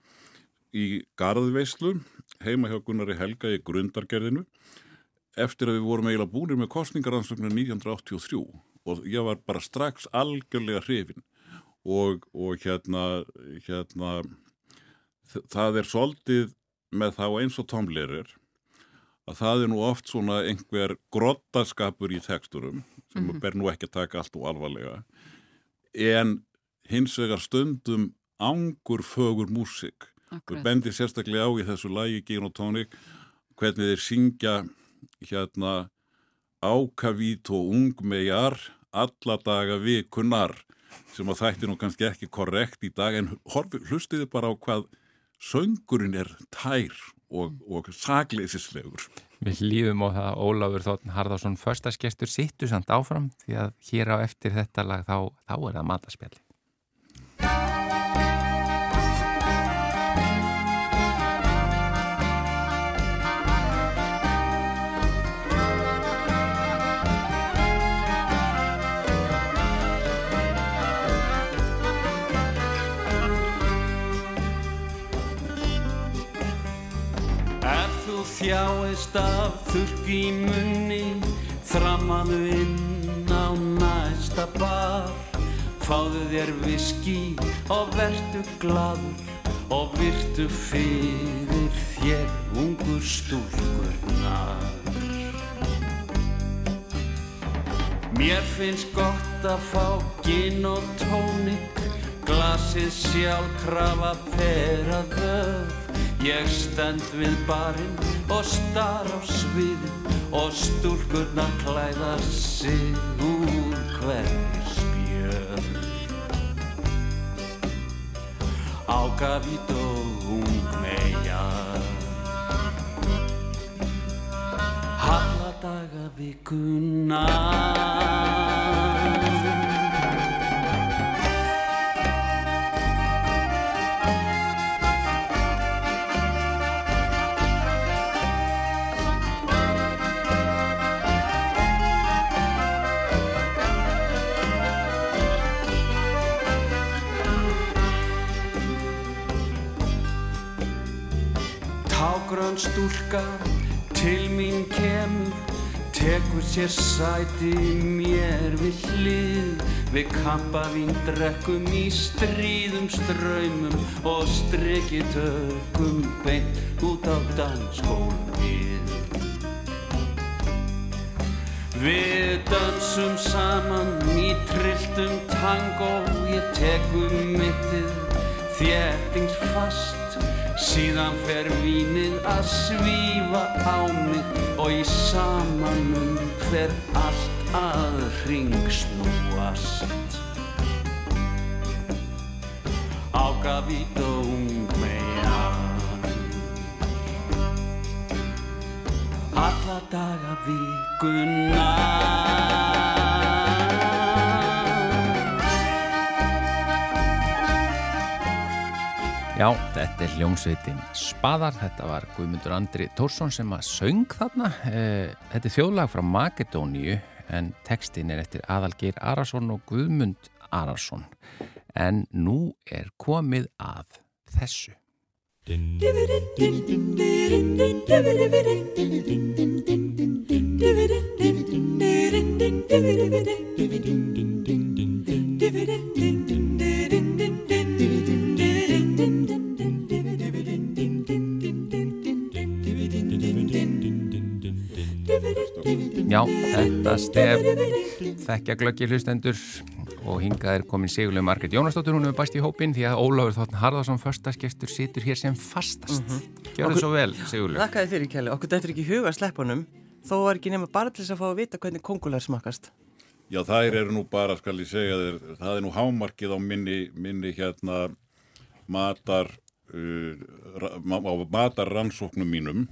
[SPEAKER 3] í Garðveislu heima hjá Gunnari Helga í grundargerðinu eftir að við vorum eiginlega búinir með kostningaransöknu 1983 og ég var bara strax algjörlega hrifin og, og hérna, hérna það er soldið með þá eins og tómleirir að það er nú oft svona einhver grottaskapur í teksturum sem mm -hmm. ber nú ekki að taka allt og alvarlega. En hins vegar stundum ángur fögur músik og bendir sérstaklega á í þessu lagi Genotónik hvernig þeir syngja hérna ákavít og ungmegar alla daga vikunar sem að þætti nú kannski ekki korrekt í dag en hlustiði bara á hvað söngurinn er tær og, og sagleisislegur.
[SPEAKER 1] Við lífum á það Ólafur Þóttn Harðarsson förstaskestur sittu samt áfram því að hér á eftir þetta lag þá, þá er það mataspjalli.
[SPEAKER 5] Þjáist af þurrk í munni þramaðu inn á næsta bar. Fáðu þér viski og verdu gladur og virtu fyrir þér ungur stúlkurnar. Mér finnst gott að fá gin og tónik glasið sjálf krafa þeirra þöð Ég stend við barinn og star á sviðin og stúlkurna klæða sig úr hverju spjörn. Ágafít og ungmejar, halladaga vikunar. Stúlka til mín kemur tekur sér sæti mér við hlið. Við kampavín drekkum í stríðum ströymum og streki tökum beint út á dansgólfið. Við dansum saman í trilltum tango Ég tekum mittið þéttings fast Síðan fer vínið að svífa á mig Og í samanum fer allt að ringsnúast Ágafít og ungmejan Alla daga vikuna
[SPEAKER 1] Já, þetta er hljómsveitin Spadar, þetta var Guðmundur Andri Tórsson sem að söng þarna. Eh, Þetta er þjóðlag frá Makedóníu en textin er eftir Aðalgeir Arason og Guðmund Arason. En nú er komið að þessu. Já, þetta stef þekkja glöggir hlustendur og hingað er komin Sigurlega Margret Jónasdóttur, hún hefur bæst í hópin því að Ólafur Þóttn Harðarsson förstaskestur situr hér sem fastast. Mm -hmm. Gjör þið svo vel, Sigurlega.
[SPEAKER 6] Þakkaði fyrir Kjell, okkur dættur ekki í huga sleppunum þó var ekki nema bara til þess að fá að vita hvernig kongular smakast
[SPEAKER 3] Já, þær eru nú bara, skal ég segja þér, það er nú hámarkið á minni, minni hérna matar, uh, ra- ma- á matarrannsóknum mínum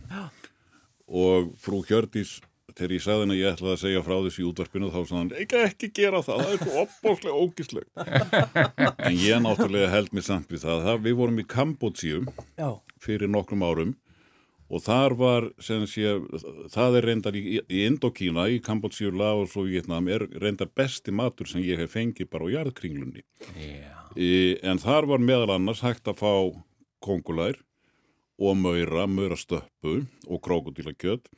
[SPEAKER 3] og frú Hjördís, þegar ég sagði henni að ég ætlaði að segja frá þessu í útvarpinu þá sagði hann, ekki ekki gera það, það er svo opbóðslega ógislegt. [laughs] en ég náttúrulega held mig samt við það, það við vorum í Kambótsíu
[SPEAKER 6] Já,
[SPEAKER 3] fyrir nokkrum árum og þar var, sem sé, það er reyndar í, í Indokína, í Kambótsíu, Laos og Vietnam, er reyndar besti matur sem ég hef fengið bara á jarðkringlunni.
[SPEAKER 1] Já.
[SPEAKER 3] E, en þar var meðal annars hægt að fá kongulær og maura, maurastöppu og krókudílakjöt.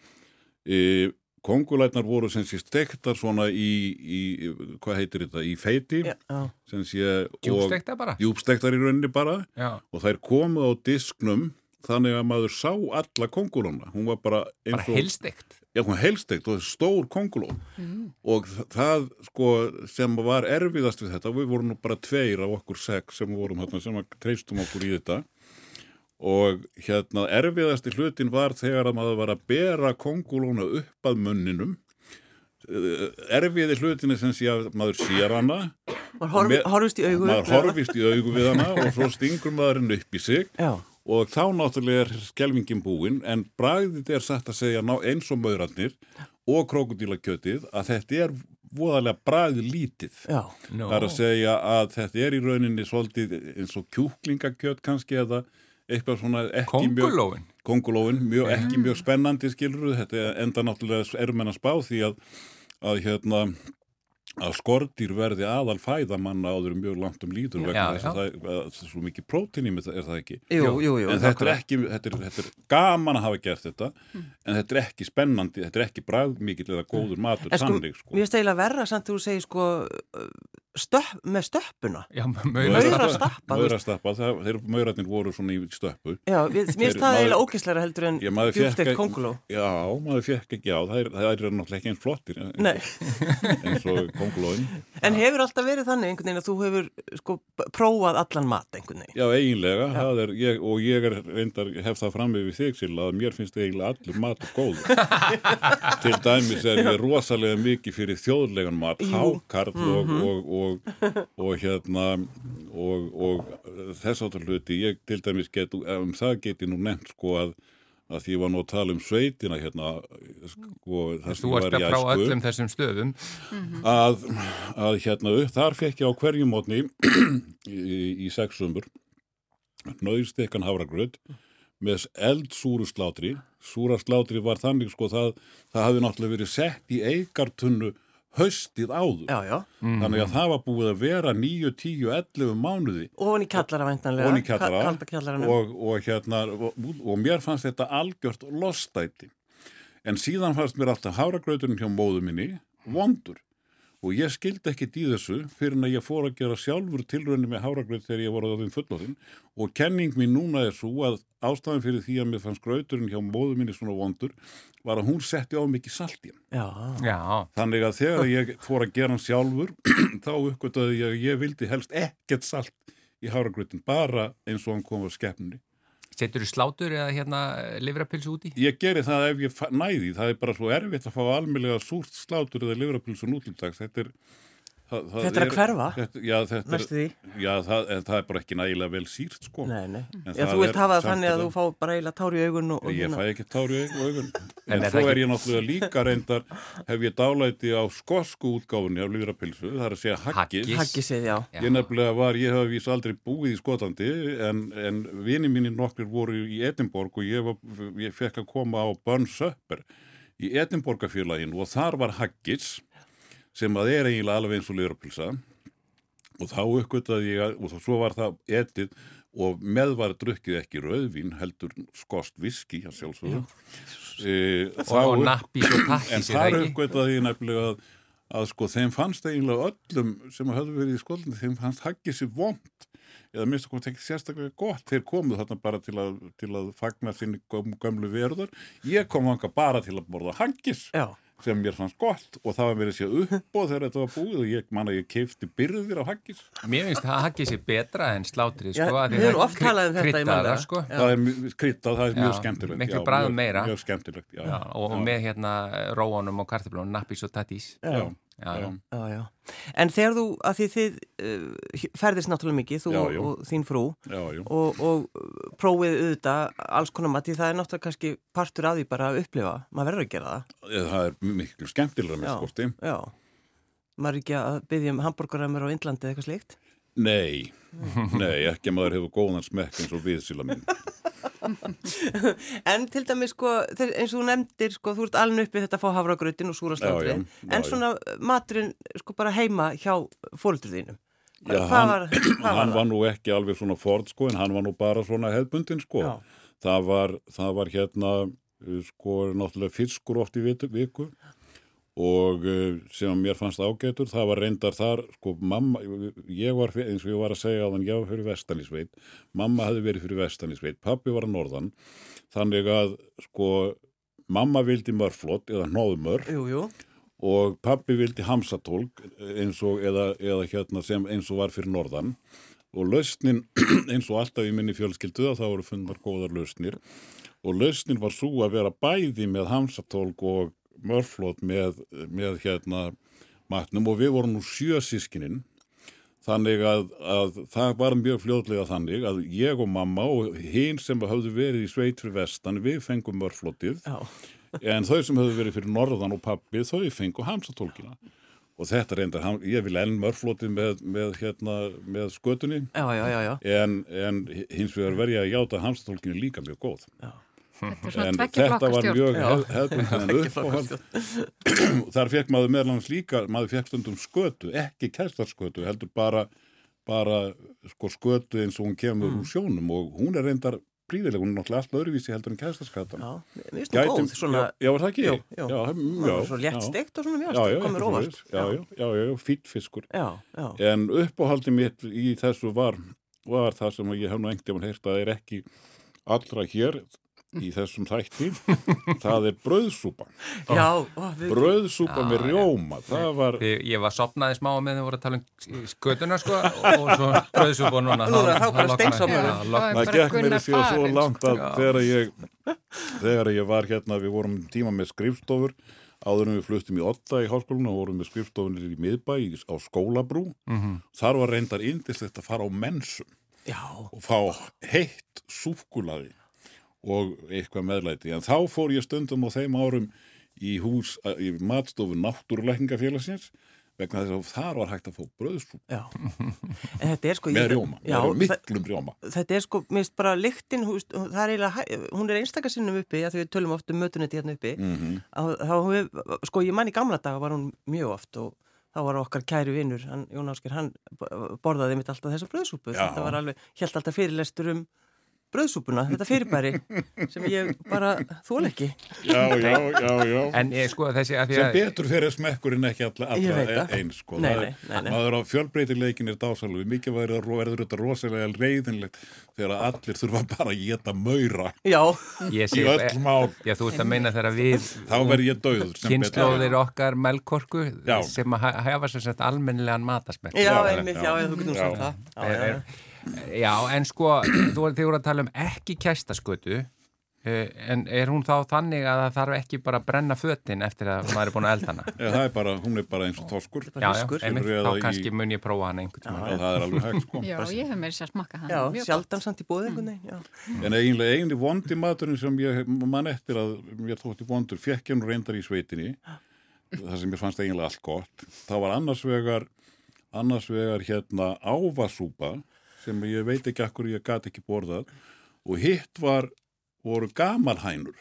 [SPEAKER 3] E, kongulærnar voru sem sé stektar svona í, í, hvað heitir þetta, í feiti,
[SPEAKER 6] já, já.
[SPEAKER 3] sem sé, og
[SPEAKER 1] Djúbstekta bara.
[SPEAKER 3] djúbstektar í rauninni bara
[SPEAKER 1] Já.
[SPEAKER 3] og þær komu á disknum þannig að maður sá alla kongulóna hún var bara eins
[SPEAKER 1] Bara
[SPEAKER 3] og
[SPEAKER 1] heilstekt.
[SPEAKER 3] já, hún var heilsteikt og stór konguló og þ- það sko sem var erfiðast við þetta við vorum nú bara tveir af okkur sex sem vorum hérna sem treystum okkur í þetta og hérna erfiðasti hlutin var þegar að maður var að bera kongulóna upp að munninum. Eh, erfiði hlutin er sem sé að maður sér hana.
[SPEAKER 6] Maður horf,
[SPEAKER 3] Með-
[SPEAKER 6] horfist í augu
[SPEAKER 3] maður horfist í augu við hana og svo stingur maður henni upp í sig.
[SPEAKER 6] Já,
[SPEAKER 3] og þá náttúrulega er skelvingin búin en bragðið er satt að segja ná eins og maurarnir og krokodílakjötið að þetta er voðalega bragðið lítið
[SPEAKER 6] já,
[SPEAKER 1] No.
[SPEAKER 3] það er að segja að þetta er í rauninni svolítið eins og kjúklingakjöt kannski eða eitthvað svona ekki mjög
[SPEAKER 1] Kongulóin.
[SPEAKER 3] kongulóin, mjög, ekki mjög spennandi skilur þetta enda náttúrulega erum en að spá því að, að hérna að skortýr verði aðal fæðamanna áður mjög langt um líður vegna
[SPEAKER 1] Já,
[SPEAKER 3] þess að það að það er svo mikið prótín í mig, er það ekki?
[SPEAKER 6] jú, jú, jú
[SPEAKER 3] en þetta er ekki, þetta er, þetta er gaman að hafa gert þetta en þetta er ekki spennandi, þetta er ekki bræðmikill eða góður matur
[SPEAKER 6] En sko,
[SPEAKER 3] sko.
[SPEAKER 6] mér finnst eiginlega verra samt þú segir sko stöpp, með stöppuna?
[SPEAKER 1] Já,
[SPEAKER 6] Maura
[SPEAKER 1] maura
[SPEAKER 6] stappa, þú
[SPEAKER 3] Maura stappa, það, þeir maurarnir voru svona í stöppu.
[SPEAKER 6] Já, við, mér finnst það eiginlega ókesslega heldur en
[SPEAKER 3] Já, ekki-
[SPEAKER 6] konguló
[SPEAKER 3] Já, maður fekk ekki á, það er, það er náttúrulega ekki eins flottir eins,
[SPEAKER 6] Nei,
[SPEAKER 3] eins og kongulóin
[SPEAKER 6] en hefur alltaf verið þannig einhvern veginn að þú hefur sko prófað allan mat einhvern veginn?
[SPEAKER 3] Já, eiginlega, það er, ég, og ég er reyndar, hef það fram við þig Silla, að mér finnst eiginlega allur matur góður. [laughs] Til dæmis er ég rosalega mikið fyrir þjóðlegan mat, hákarl og, og, og, hérna, og, og þess áttur hluti, ég til dæmis get, um það geti nú nefnt sko að, að því ég var nú að tala um sveitina hérna, sko, það
[SPEAKER 1] Þú varst að frá öllum þessum stöðum.
[SPEAKER 3] að, að hérna upp, þar fekk ég á hverjum mótni í, í sexumur nöðstekkan havragröð með eldsúru slátri súra slátri var þannig sko það, það hafði náttúrulega verið sett í eigartunnu haustið áður.
[SPEAKER 6] Já, já,
[SPEAKER 3] þannig að það var búið að vera 9, 10, 11 mánuði.
[SPEAKER 6] Ofan í kallara væntanlega
[SPEAKER 3] ofan í kjallara.
[SPEAKER 6] Kalda kjallaranum
[SPEAKER 3] og, og, hérna, og, og mér fannst þetta algjört lostæti. En síðan fannst mér alltaf havragrauturinn hjá móðu minni vondur og ég skildi ekkit í þessu fyrir en að ég fór að gera sjálfur tilrönni með háragröð þegar ég voru á þeim fullorðin og kenning mín núna er svo að ástæðan fyrir því að mér fannst grauturinn hjá móðu minni svona vondur var að hún setti á mikið salt í hann.
[SPEAKER 6] Já,
[SPEAKER 1] Já,
[SPEAKER 3] Þannig að þegar ég fór að gera hann sjálfur [clears throat] þá uppgötaði ég að ég vildi helst ekkert salt í háragröðin bara eins og hann kom á skeppninni.
[SPEAKER 1] Setur þú slátur eða hérna livrapilsu úti?
[SPEAKER 3] Ég geri það ef ég næði, það er bara svo erfitt að fá almennlega súrt slátur eða livrapilsu nútildags, þetta er það, það
[SPEAKER 6] Þetta er að hverfa,
[SPEAKER 3] þetta, Já, þetta er, já það, en það er bara ekki nægilega vel sírt sko.
[SPEAKER 6] Nei, nei. Já, þú vilt hafa það þannig að þú fá bara eiginlega tár í augun og, og
[SPEAKER 3] Ég fæ ekki tár í augun, [laughs]
[SPEAKER 1] En
[SPEAKER 3] en
[SPEAKER 1] er
[SPEAKER 3] ég náttúrulega líka reyndar, hef ég dálæti á skosku útgáfunni af livrapilsu, það er að segja haggis.
[SPEAKER 1] Haggis.
[SPEAKER 6] Haggisið. Já.
[SPEAKER 3] Ég nefnilega var, ég hef vís aldrei búið í Skotlandi en, en vini mínir nokkur voru í Edinborg og ég, var, ég fekk að koma á Burns Upper í Edinborgafélagin og þar var haggis sem að er eiginlega alveg eins og liðrapilsa og þá uppgötaði ég og svo var það etið og með var drukkið ekki rauðvín heldur skost viski að sjálfsögðu. E,
[SPEAKER 1] Og, og nappi svo takki
[SPEAKER 3] En þar
[SPEAKER 1] ekki?
[SPEAKER 3] uppgötaði ég nefnilega að, að sko þeim fannst eiginlega öllum sem höfðu verið í skólandi, þeim fannst haggið sér vond eða minnst okkur tekið sérstaklega gott. Þeir komu þarna bara til að, til að fagna sinni göm, gömlu verður ég kom þanga bara til að borða haggis.
[SPEAKER 6] Já.
[SPEAKER 3] Sem mér fannst gott og það var verið sér upp og þegar þetta var búið og ég man að ég keifti byrðir af haggis
[SPEAKER 1] Mér finnst það haggið sér betra en slátrið
[SPEAKER 6] Já,
[SPEAKER 1] sko, af því
[SPEAKER 6] við höfum oft talað um þetta í
[SPEAKER 1] það, sko.
[SPEAKER 6] Já.
[SPEAKER 3] það er mjög- kryddað, það er
[SPEAKER 1] Já,
[SPEAKER 3] mjög skemmtilegt
[SPEAKER 1] miklu
[SPEAKER 3] Já, mjög-
[SPEAKER 1] meira.
[SPEAKER 3] mjög skemmtilegt, já,
[SPEAKER 1] Já, og með hérna róanum og kartöflunum, nappis og
[SPEAKER 3] já,
[SPEAKER 1] Já, já.
[SPEAKER 3] já.
[SPEAKER 6] Já, já. En þegar þú, að því þið uh, ferðist náttúrulega mikið, þú
[SPEAKER 3] Já,
[SPEAKER 6] og,
[SPEAKER 3] já.
[SPEAKER 6] og þín frú
[SPEAKER 3] já, já.
[SPEAKER 6] og, og prófið auðvitað alls konar mat, því það er náttúrulega kannski partur af því bara að upplifa, maður verður að gera það.
[SPEAKER 3] það er miklu skemmtilega með
[SPEAKER 6] Já.
[SPEAKER 3] skosti
[SPEAKER 6] Já. Maður er ekki að byggja um hambúrgaramur á Indlandi eða eitthvað slíkt.
[SPEAKER 3] Nei, nei, ekki að maður hefur góðan smekk eins og viðsýla minn. [laughs]
[SPEAKER 6] En til dæmis sko, eins og þú nefndir sko, þú ert alveg uppið þetta að fá hafragrautin og súra
[SPEAKER 3] Já, já,
[SPEAKER 6] slátrið,
[SPEAKER 3] já,
[SPEAKER 6] en svona maturinn sko bara heima hjá fóröldur þínum.
[SPEAKER 3] Já,
[SPEAKER 6] hvað
[SPEAKER 3] hann,
[SPEAKER 6] var, hvað [clears throat]
[SPEAKER 3] hann
[SPEAKER 6] var
[SPEAKER 3] var nú ekki alveg svona ford sko, en hann var nú bara svona hefbundin sko. Það var, það var hérna, uh, sko, náttúrulega fiskur oft í viku og uh, sem mér fannst ágætur, það var reyndar þar, sko, mamma, ég var, eins og ég var að segja á þann, ég var fyrir vestanisveit, mamma hefði verið fyrir vestanisveit, pappi var að norðan, þannig að, sko, mamma vildi mörflott eða
[SPEAKER 6] jú.
[SPEAKER 3] Og pappi vildi hamsatólk eins og, eða, eða hérna sem eins og var fyrir norðan. Og lausnin [clears throat] eins og alltaf í minni fjölskyldu það voru fundar góðar lausnir. Og lausnin var svo að vera bæði með hamsatólk og mörflót með, með hérna matnum. Og við vorum nú sjö sískininn þannig að, að það var mjög fljóðlega þannig að ég og mamma og hinn sem höfðu verið í sveit fyrir vestan við fengum mörflótið
[SPEAKER 6] Já.
[SPEAKER 3] En þau sem höfðu verið fyrir norðan og pappi þau fengu hamsatólkina. Og þetta reyndar, ég vil enn mörflótið með, með, hérna, með skötunni.
[SPEAKER 6] Já, já, já, já.
[SPEAKER 3] en, en hins vegar verði ég að játa hamsatólkinu líka mjög góð.
[SPEAKER 2] Þetta er svona
[SPEAKER 3] en þetta var mjög
[SPEAKER 6] Já.
[SPEAKER 3] hef, hefðbundin [laughs] uppáhald. [clears throat] þar fekk maður meðlans líka maður fekk stundum skötu, ekki kæstarskötu heldur bara, bara sko, skötu eins og hún kemur
[SPEAKER 6] Mm.
[SPEAKER 3] úr sjónum. Og hún er reyndar príðileg, hún er náttúrulega alltaf öðruvísi heldur en kæstarskatan
[SPEAKER 6] Já, mér finnst það góð, svona,
[SPEAKER 3] já, var það ekki?
[SPEAKER 6] Jú, jú.
[SPEAKER 3] Já,
[SPEAKER 6] já,
[SPEAKER 3] já,
[SPEAKER 6] svo létt steikt og svona mjög,
[SPEAKER 3] já,
[SPEAKER 6] komur óvart.
[SPEAKER 3] Já, já, já, já, fýtt fiskur.
[SPEAKER 6] Já, já.
[SPEAKER 3] En uppáhaldi mitt í þessu var, var það sem ég hef nú engt ef hann heyrt að það er ekki allra hér í þessum þætti. [laughs] það er brauðsúpa.
[SPEAKER 6] Já, ó, við,
[SPEAKER 3] Brauðsúpa
[SPEAKER 1] Já,
[SPEAKER 3] með
[SPEAKER 1] já.
[SPEAKER 3] rjóma. Það var,
[SPEAKER 1] Ég, ég var sopnaði smá með þau voru að tala um skötuna sko og svo. Já,
[SPEAKER 2] Já,
[SPEAKER 1] loknar-
[SPEAKER 3] það
[SPEAKER 2] bara
[SPEAKER 3] gekk mér
[SPEAKER 2] Gunnar
[SPEAKER 3] því svo langt að þegar ég, þegar ég var hérna, við vorum tíma með skrifstofur, áður en við fluttum í Otta í háskólinu og vorum með skrifstofunir í miðbæ í- á skólabrú.
[SPEAKER 1] Mhm.
[SPEAKER 3] Þar var reyndar indislegt að fara á mensum.
[SPEAKER 6] já,
[SPEAKER 3] og fá heitt súkkulaði og eitthvað meðlæti. En þá fór ég stundum á þeim árum í hús, í matstofu náttúrulækningafélagsins vegna þess að þar var hægt að fá
[SPEAKER 6] er sko...
[SPEAKER 3] með rjóma,
[SPEAKER 6] Já,
[SPEAKER 3] með miklum rjóma.
[SPEAKER 6] þetta er sko, minnst bara lyktin, það er eiginlega, hún er einstaka sinnum uppi, því við tölum oft um mötunetti hérna uppi,
[SPEAKER 3] Mm
[SPEAKER 6] að, þá sko, ég man í gamla daga var hún mjög oft og þá var okkar kæri vinnur, Jón Ásker, hann borðaði mitt alltaf þessa bröðsúpu, þetta var alveg, held alltaf fyrirlestur um bröðsúpuna, þetta fyrirbæri sem ég bara þól ekki.
[SPEAKER 3] Já, já, já, já.
[SPEAKER 1] En ég sko þessi að því
[SPEAKER 3] Sem
[SPEAKER 1] að
[SPEAKER 3] betur fyrir smekkurinn ekki alla, alla eins sko.
[SPEAKER 6] Nei,
[SPEAKER 3] er-
[SPEAKER 6] nei, nei, nei.
[SPEAKER 3] Maður á fjölbreytileikin er dásalug. Mikið verður, þetta rosalega reyðinlegt þegar allir þurfa bara að geta maura
[SPEAKER 6] Já,
[SPEAKER 1] ég
[SPEAKER 3] í
[SPEAKER 1] sé,
[SPEAKER 3] öll mál.
[SPEAKER 1] já þú ert að meina þegar við
[SPEAKER 3] Þá verður ég döður. sem betur
[SPEAKER 1] kynnslóðir okkar melkorku
[SPEAKER 3] Já.
[SPEAKER 1] sem að ha- hafa sem sagt almennilegan matasmekk
[SPEAKER 6] já, einmitt, já, þú getur sagt það. Já,
[SPEAKER 1] en sko, þú þið voru að tala um ekki kæstaskötu eh, en er hún þá þannig að það þarf ekki bara að brenna fötin eftir að maður er búin að elda hana?
[SPEAKER 3] Já, það er bara, hún er bara eins og toskur.
[SPEAKER 1] Já, já, einmitt,
[SPEAKER 3] ég
[SPEAKER 1] þá
[SPEAKER 3] það í-
[SPEAKER 1] kannski mun ég prófa hana einhvern tíma.
[SPEAKER 3] Já, það er alveg hægt sko.
[SPEAKER 2] Já, ég hef meira sér að smakka það.
[SPEAKER 6] Já,
[SPEAKER 2] Mjög
[SPEAKER 6] sjaldan samt í bóði já.
[SPEAKER 3] En eiginlega eigin vondi maturinn sem ég man eftir að mér þótti vondur fekk ég nú reyndar í sveitinni það sem ég fannst eiginlega allt gott það var annars vegar annars vegar hérna ávasúpa sem ég veit ekki akkur ég gat ekki borðað. Og hitt var voru gamalhænur.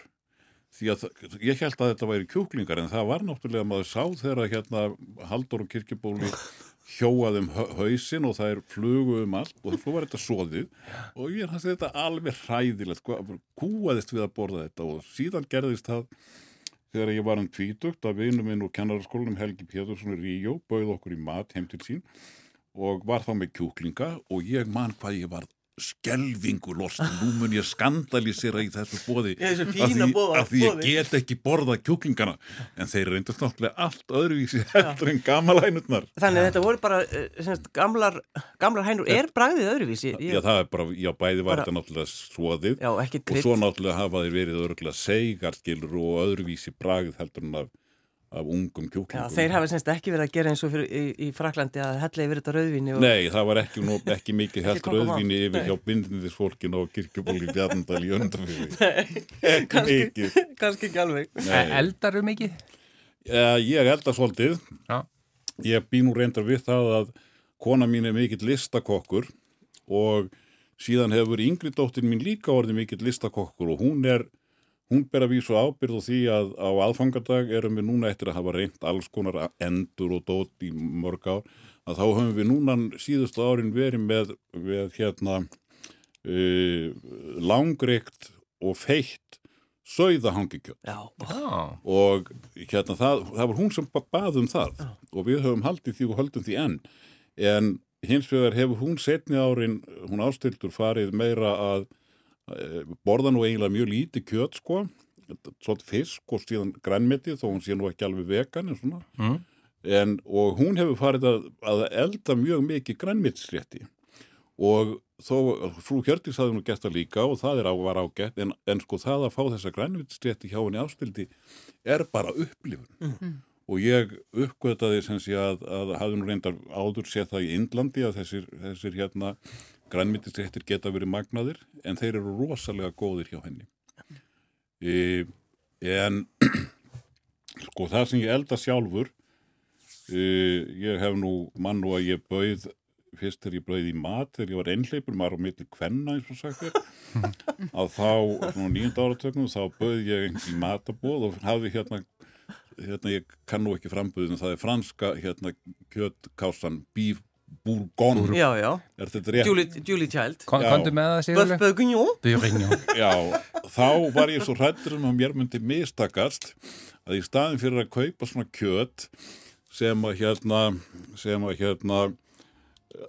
[SPEAKER 3] Því að það- ég held að þetta væri kjúklingar en það var náttúrulega maður sá þegar hérna Haldur og Kirkjubóli hjóaðum hausin og það er flugu um allt og svo var þetta soðið. Og ég hans þetta alveg hræðilegt kúaðist við að borða þetta. Og síðan gerðist það þegar ég var um tvítugt að vinnu minn úr kennaraskólanum Helgi Pétursson í Ríó bauð okkur í mat heim til sín og var þá með kjúklinga og ég man hvað ég var skelvingu lost. Nú mun ég skandalisera í þessu bóði af því, því ég get ekki borða kjúklingana. En þeir reyndast náttúrulega allt öðruvísi heldur en gamalænutnar
[SPEAKER 6] Þannig að þetta voru bara eh, semst, gamlar, gamlar hænur. Er bragðið öðruvísi? Ég,
[SPEAKER 3] Já, það er bara, já, bæði var
[SPEAKER 6] Bara-
[SPEAKER 3] þetta náttúrulega svoðið
[SPEAKER 6] já
[SPEAKER 3] og svo náttúrulega hafa þeir verið örgulega seigarskilur og öðruvísi bragð heldur en af, af ungum
[SPEAKER 6] Já,
[SPEAKER 3] kjúklingum.
[SPEAKER 6] þeir hafa semst ekki verið að gera eins og fyrir, í, í Fraklandi að hella yfir þetta rauðvíni og...
[SPEAKER 3] Nei, það var ekki, nú, ekki mikið [laughs] held rauðvinni yfir hjá bindindisfólkin og kirkjubóli bjarnandal í öndafyrir. ekki [laughs]
[SPEAKER 6] kannski,
[SPEAKER 3] mikið.
[SPEAKER 6] kannski ekki alveg.
[SPEAKER 3] Nei.
[SPEAKER 1] Eldaru mikið?
[SPEAKER 3] Ja, ég elda svolítið.
[SPEAKER 1] Já.
[SPEAKER 3] Ég bý nú reyndar við það að kona mín er mikill listakokkur og síðan hefur yngri dóttir mín líka orðið mikill listakokkur og hún er, hún ber að vísu ábyrð og því að á aðfangadag erum við núna eftir að hafa reynd alls konar endur og dót í mörg ár að þá höfum við núna síðustu árin verið með, með hérna uh, langreikt og feitt sögðahangikjöld
[SPEAKER 6] Já,
[SPEAKER 1] Já,
[SPEAKER 3] og hérna það, það var hún sem ba- bað um það og við höfum haldið því og höldum því enn. En hins vegar hefur hún setni árin, hún ástildur farið meira að e, borða nú eiginlega mjög lítið kjöt sko, svolítið fisk og síðan grænmetið þó hún sé nú ekki alveg vegan en svona.
[SPEAKER 1] Mm.
[SPEAKER 3] en, og hún hefur farið að, að elda mjög mikið grænmetisrétti. Og þó frú Hjördís hafði nú gert það líka og það er á, var ágætt en, en sko það að fá þessa grænmetisrétti hjá henni ástildi er bara upplifun. Og ég uppgötaði sem sé að, að hafði nú reyndar áður séð það í Indlandi að þessir, þessir hérna grænmetisréttir geta verið magnaðir en þeir eru rosalega góðir hjá henni. E, en [clears throat] sko það sem ég elda sjálfur e, ég hef nú mann og að ég bauð fyrst þegar ég bauð í mat þegar ég var einhleipur, maður á milli kvenna eins og er [laughs] að þá, svona nýjönda áratöknum þá bauð ég í matabóð og hafði hérna hérna ég kann nú ekki framböðinu, það er franska hérna kjötkásan beef bourgogne,
[SPEAKER 6] já, já.
[SPEAKER 3] er þetta rétt?
[SPEAKER 6] Julie, Julie Child.
[SPEAKER 1] Kondu með það
[SPEAKER 6] Böf
[SPEAKER 1] sigurlega?
[SPEAKER 6] Bögunjó.
[SPEAKER 1] Björnjó.
[SPEAKER 3] Já, þá var ég svo hrættur um að mér myndi mistakast að í staðin fyrir að kaupa svona kjöt sem að hérna sem að hérna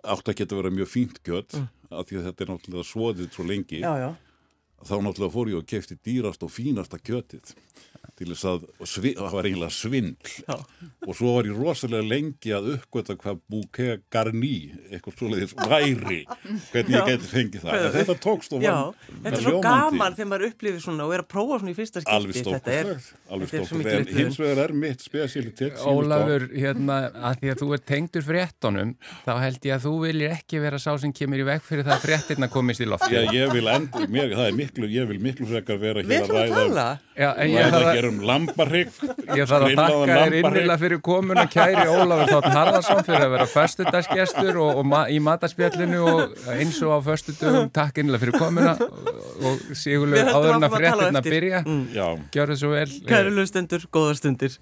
[SPEAKER 3] átt að geta vera mjög fínt kjöt af því að þetta er náttúrulega svoðið svo lengi
[SPEAKER 6] Já, já.
[SPEAKER 3] Þá náttúrulega fór ég og kefti dýrast og fínasta kjötið til þess að það var eiginlega svindl.
[SPEAKER 6] Já.
[SPEAKER 3] og svo var ég rosalega lengi að uppgöta hvað bouquet garni eitthvað svoleiðis væri. Hvernig ég geti fengið það. En þetta tókst og
[SPEAKER 6] Já,
[SPEAKER 3] var
[SPEAKER 6] þetta er svo gaman þegar maður upplifir svona og er að prófa svona í fyrsta skipti.
[SPEAKER 3] alveg
[SPEAKER 6] er- er upplifun.
[SPEAKER 3] hins vegar er mitt spesialitet
[SPEAKER 1] Ólafur, hérna, að því að þú ert tengdur fréttonum, þá held ég að þú viljir ekki vera sá sem kemur í veg fyrir það að fréttirna komist í lofti.
[SPEAKER 3] Já, miklu, ég vil miklu frekar vera hér að ræða
[SPEAKER 6] tala.
[SPEAKER 1] Já, en ég
[SPEAKER 3] ræða
[SPEAKER 1] þarf að,
[SPEAKER 3] hér um lambarhygg
[SPEAKER 1] ég þarf að þakka þér innilega fyrir komuna kæri Ólafur Þótt Harðarsson fyrir að vera föstudagsgestur og, og ma í mataspjallinu og eins og á föstudögum takk innilega fyrir komuna og, sigurlega áður en að
[SPEAKER 6] eftir.
[SPEAKER 1] byrja.
[SPEAKER 6] Mm.
[SPEAKER 3] Já,
[SPEAKER 1] Gjörðu svo vel.
[SPEAKER 6] Kæru lustendur, góðar stundir.